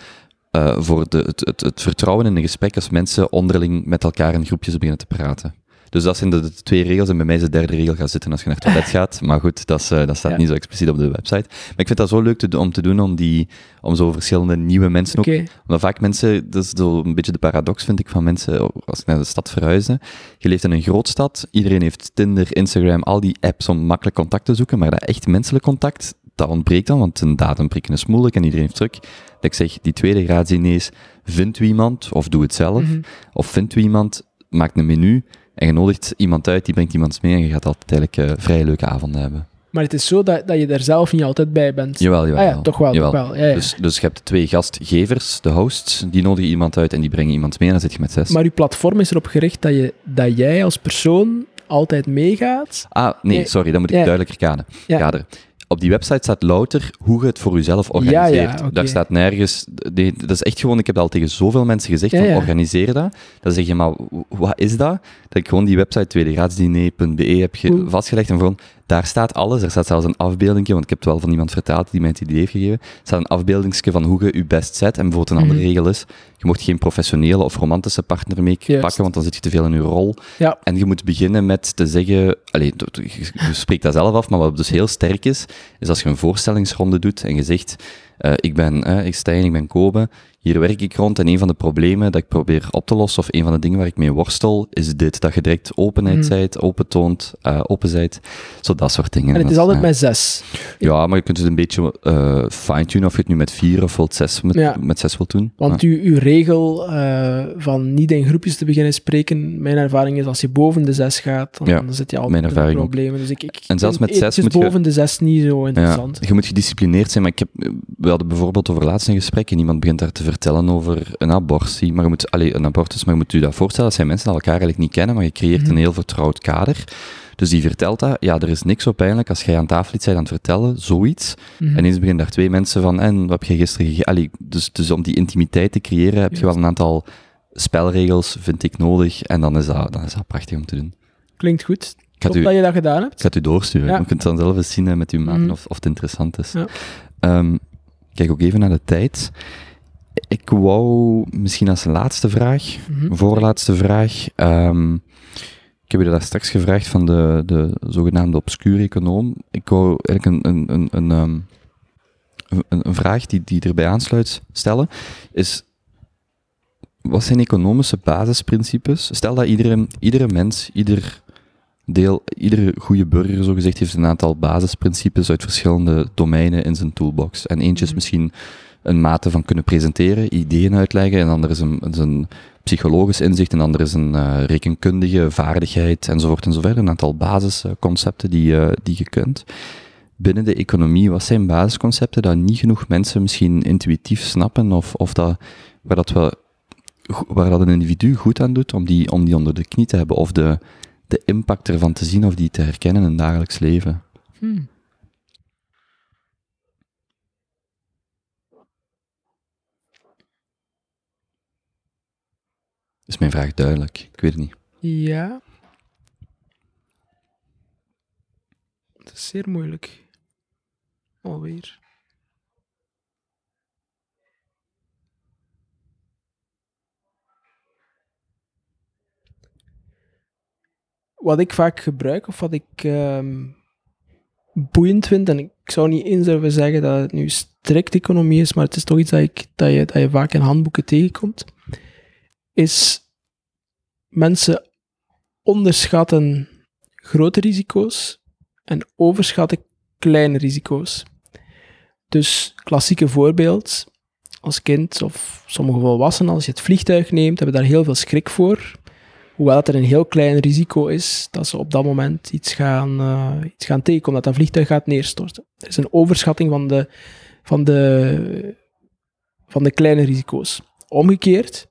eh, voor de, het, het, het vertrouwen in een gesprek als mensen onderling met elkaar in groepjes beginnen te praten. Dus dat zijn de, de twee regels. En bij mij is de derde regel gaan zitten als je naar het toilet gaat. Maar goed, dat, is, eh, dat staat Ja. niet zo expliciet op de website. Maar ik vind dat zo leuk te, om te doen, om, die, om zo verschillende nieuwe mensen ook Oké, omdat vaak mensen, dat is zo een beetje de paradox vind ik van mensen, als ik naar de stad verhuizen. Je leeft in een grootstad, iedereen heeft Tinder, Instagram, al die apps om makkelijk contact te zoeken, maar dat echt menselijk contact, dat ontbreekt dan, want een datum prikken is moeilijk en iedereen heeft druk. Dat ik zeg, die tweede graad Chinees, vindt u iemand, of doe het zelf, Mhm. of vindt u iemand, maak een menu en je nodigt iemand uit, die brengt iemand mee en je gaat altijd eigenlijk eh, vrij leuke avonden hebben. Maar het is zo dat, dat je daar zelf niet altijd bij bent. Jawel, jawel. ah ja, toch wel, jawel. toch wel. Ja, ja. Dus, dus je hebt twee gastgevers, de hosts, die nodigen iemand uit en die brengen iemand mee en dan zit je met zes. Maar je platform is erop gericht dat, je, dat jij als persoon altijd meegaat. Ah, nee, Nee. sorry, dan moet ik Ja. duidelijker kaderen. Op die website staat louter hoe je het voor jezelf organiseert. Ja, ja, oké. Daar staat nergens... dat is echt gewoon... Ik heb dat al tegen zoveel mensen gezegd, Ja, van organiseer dat. Dan zeg je, maar wat is dat? Dat ik gewoon die website tweedegraadsdiner.be heb ge- Oeh. vastgelegd en gewoon... Daar staat alles. Er staat zelfs een afbeelding, want ik heb het wel van iemand vertaald die mij het idee heeft gegeven. Er staat een afbeeldingsje van hoe je je best zet. En bijvoorbeeld een andere Mhm. regel is, je mocht geen professionele of romantische partner mee Juist. pakken, want dan zit je te veel in je rol. En je moet beginnen met te zeggen, allee, je, je spreekt dat zelf af, maar wat dus heel sterk is, is als je een voorstellingsronde doet en je zegt, eh, ik ben eh, ik Stijn, ik ben Kobe, hier werk ik rond en een van de problemen dat ik probeer op te lossen, of een van de dingen waar ik mee worstel, is dit, dat je direct openheid Mhm. zijt, open toont, eh, open zijt, zo dat soort dingen. en het is altijd met zes. Ja, maar je kunt het een beetje eh fine-tunen of je het nu met vier of wilt zes met, Ja. met zes wilt doen. Want Ja. uw, uw regel eh, van niet in groepjes te beginnen spreken, mijn ervaring is als je boven de zes gaat, dan, Ja, dan zit je al mijn met ervaring ook. problemen. Dus ik, ik En zelfs met zes moet je- boven de zes niet zo interessant. Ja, je moet gedisciplineerd zijn, maar ik heb, we hadden bijvoorbeeld over laatst een gesprek en iemand begint daar te vertellen over een abortie, maar je moet, allee, een abortus, maar je moet je dat voorstellen, dat zijn mensen die elkaar eigenlijk niet kennen, maar je creëert Mhm. een heel vertrouwd kader. Dus die vertelt dat, ja, er is niks zo pijnlijk als jij aan tafel iets bent aan het vertellen, zoiets, Mhm. en ineens beginnen daar twee mensen van, en wat heb je gisteren gegeten? Allee, dus, dus om die intimiteit te creëren heb je wel een aantal spelregels, vind ik, nodig, en dan is dat, dan is dat prachtig om te doen. Klinkt goed. Ik het u, dat je dat gedaan hebt. ik ga het u doorsturen. Ja. Je kunt dan zelf eens zien hè, met uw maten Mhm. of, of het interessant is. Ja. Ehm, kijk ook even naar de tijd. Ik wou misschien als laatste vraag, Mhm. voorlaatste vraag. ehm, ik heb je daar straks gevraagd van de, de zogenaamde obscure econoom. Ik wou eigenlijk een, een, een, een, ehm, een, een vraag die, die erbij aansluit stellen. Is, wat zijn economische basisprincipes? Stel dat iedere, iedere mens, ieder deel, iedere goede burger, zo gezegd, heeft een aantal basisprincipes uit verschillende domeinen in zijn toolbox. En eentje is Mhm. misschien een mate van kunnen presenteren, ideeën uitleggen, en ander is een, is een psychologisch inzicht, en ander is een eh, rekenkundige vaardigheid, enzovoort enzovoort. Een aantal basisconcepten die, eh, die je kunt. Binnen de economie, wat zijn basisconcepten dat niet genoeg mensen misschien intuïtief snappen, of, of dat, waar, dat we, waar dat een individu goed aan doet om die, om die onder de knie te hebben, of de, de impact ervan te zien of die te herkennen in het dagelijks leven. Hmm. Is mijn vraag duidelijk? Ik weet het niet. Ja. Het is zeer moeilijk. Alweer. Wat ik vaak gebruik, of wat ik ehm, boeiend vind, en ik zou niet eens durven zeggen dat het nu strikt economie is, maar het is toch iets dat, ik, dat, je, dat je vaak in handboeken tegenkomt, is mensen onderschatten grote risico's en overschatten kleine risico's. Dus klassieke voorbeeld, als kind of sommige volwassenen, als je het vliegtuig neemt, hebben daar heel veel schrik voor. Hoewel het er een heel klein risico is dat ze op dat moment iets gaan, eh, iets gaan tegenkomen, dat dat vliegtuig gaat neerstorten. Er is een overschatting van de, van de van de kleine risico's. Omgekeerd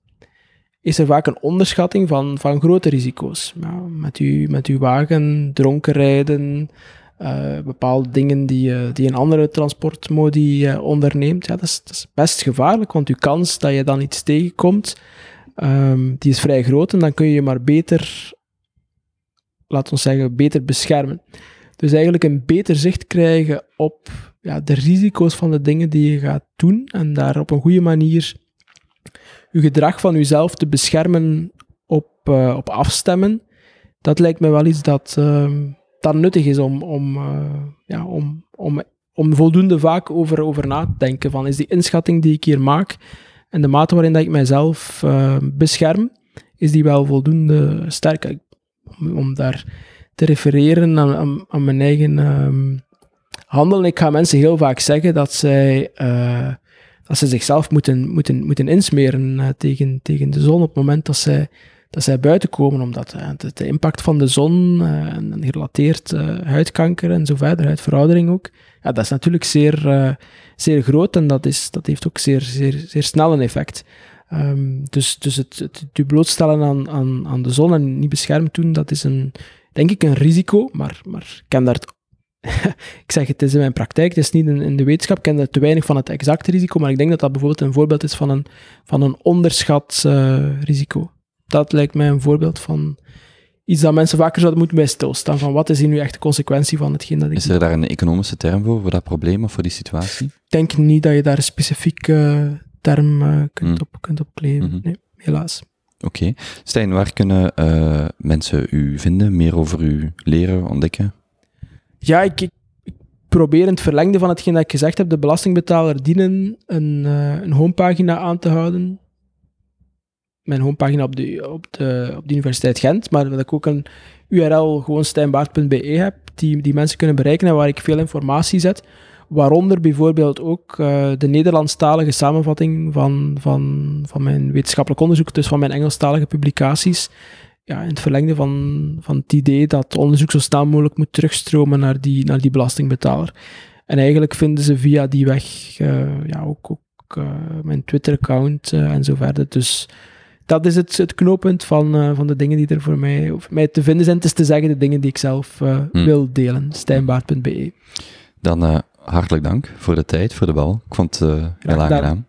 is er vaak een onderschatting van, van grote risico's. Met, uw, met uw wagen, dronken rijden, uh, bepaalde dingen die, uh, die een andere transportmodi uh, onderneemt. Ja, dat is, best gevaarlijk, want uw kans dat je dan iets tegenkomt, um, die is vrij groot en dan kun je je maar beter, laten we zeggen, beter beschermen. Dus eigenlijk een beter zicht krijgen op ja, de risico's van de dingen die je gaat doen en daar op een goede manier je gedrag van jezelf te beschermen op, uh, op afstemmen. Dat lijkt me wel iets dat, uh, dat nuttig is om, om, uh, ja, om, om, om voldoende vaak over, over na te denken. Van, is die inschatting die ik hier maak en de mate waarin dat ik mijzelf bescherm, is die wel voldoende sterk? Om, om daar te refereren aan, aan, mijn eigen um, handelen. Ik ga mensen heel vaak zeggen dat zij, uh, dat ze zichzelf moeten, moeten, moeten insmeren uh, tegen, tegen de zon op het moment dat zij, dat zij buiten komen, omdat de, de, impact van de zon en gerelateerd huidkanker en zo verder, huidveroudering ook, ja, dat is natuurlijk zeer, zeer groot en dat, is, dat heeft ook zeer, zeer, zeer snel een effect. Um, dus dus het, het, het blootstellen aan, aan, aan de zon en niet beschermd doen, dat is een, denk ik, een risico, maar, maar ik ken daar ik zeg het is in mijn praktijk, het is niet in, in de wetenschap, ik ken er te weinig van het exacte risico, maar ik denk dat dat bijvoorbeeld een voorbeeld is van een, van een onderschat uh, risico. Dat lijkt mij een voorbeeld van iets dat mensen vaker zouden moeten bij stilstaan, van wat is hier nu echt de consequentie van hetgeen dat ik Is er daar een economische term voor, voor dat probleem of voor die situatie? Ik denk niet dat je daar een specifieke term uh, kunt, mm. op, kunt opkleven, mm -hmm. nee, helaas. Oké. Okay. Stijn, waar kunnen uh, mensen u vinden, meer over u leren, ontdekken? Ja, ik, probeer in het verlengde van hetgeen dat ik gezegd heb, de belastingbetaler dienen een, uh, een homepagina aan te houden. Mijn homepagina op de, op, de, op de Universiteit Gent, maar dat ik ook een URL, gewoon stijnbaard.be heb, die, die mensen kunnen bereiken en waar ik veel informatie zet. Waaronder bijvoorbeeld ook uh, de Nederlandstalige samenvatting van, van, van mijn wetenschappelijk onderzoek, dus van mijn Engelstalige publicaties. Ja, in het verlengde van, van het idee dat onderzoek zo snel mogelijk moet terugstromen naar die, naar die belastingbetaler. En eigenlijk vinden ze via die weg uh, ja, ook, ook uh, mijn Twitter-account en zo verder. Dus dat is het, het knooppunt van, van de dingen die er voor mij, voor mij te vinden zijn. Het is te zeggen de dingen die ik zelf hmm. wil delen. Stijnbaard.be. Dan hartelijk dank voor de tijd, voor de bal. Ik vond het heel aangenaam.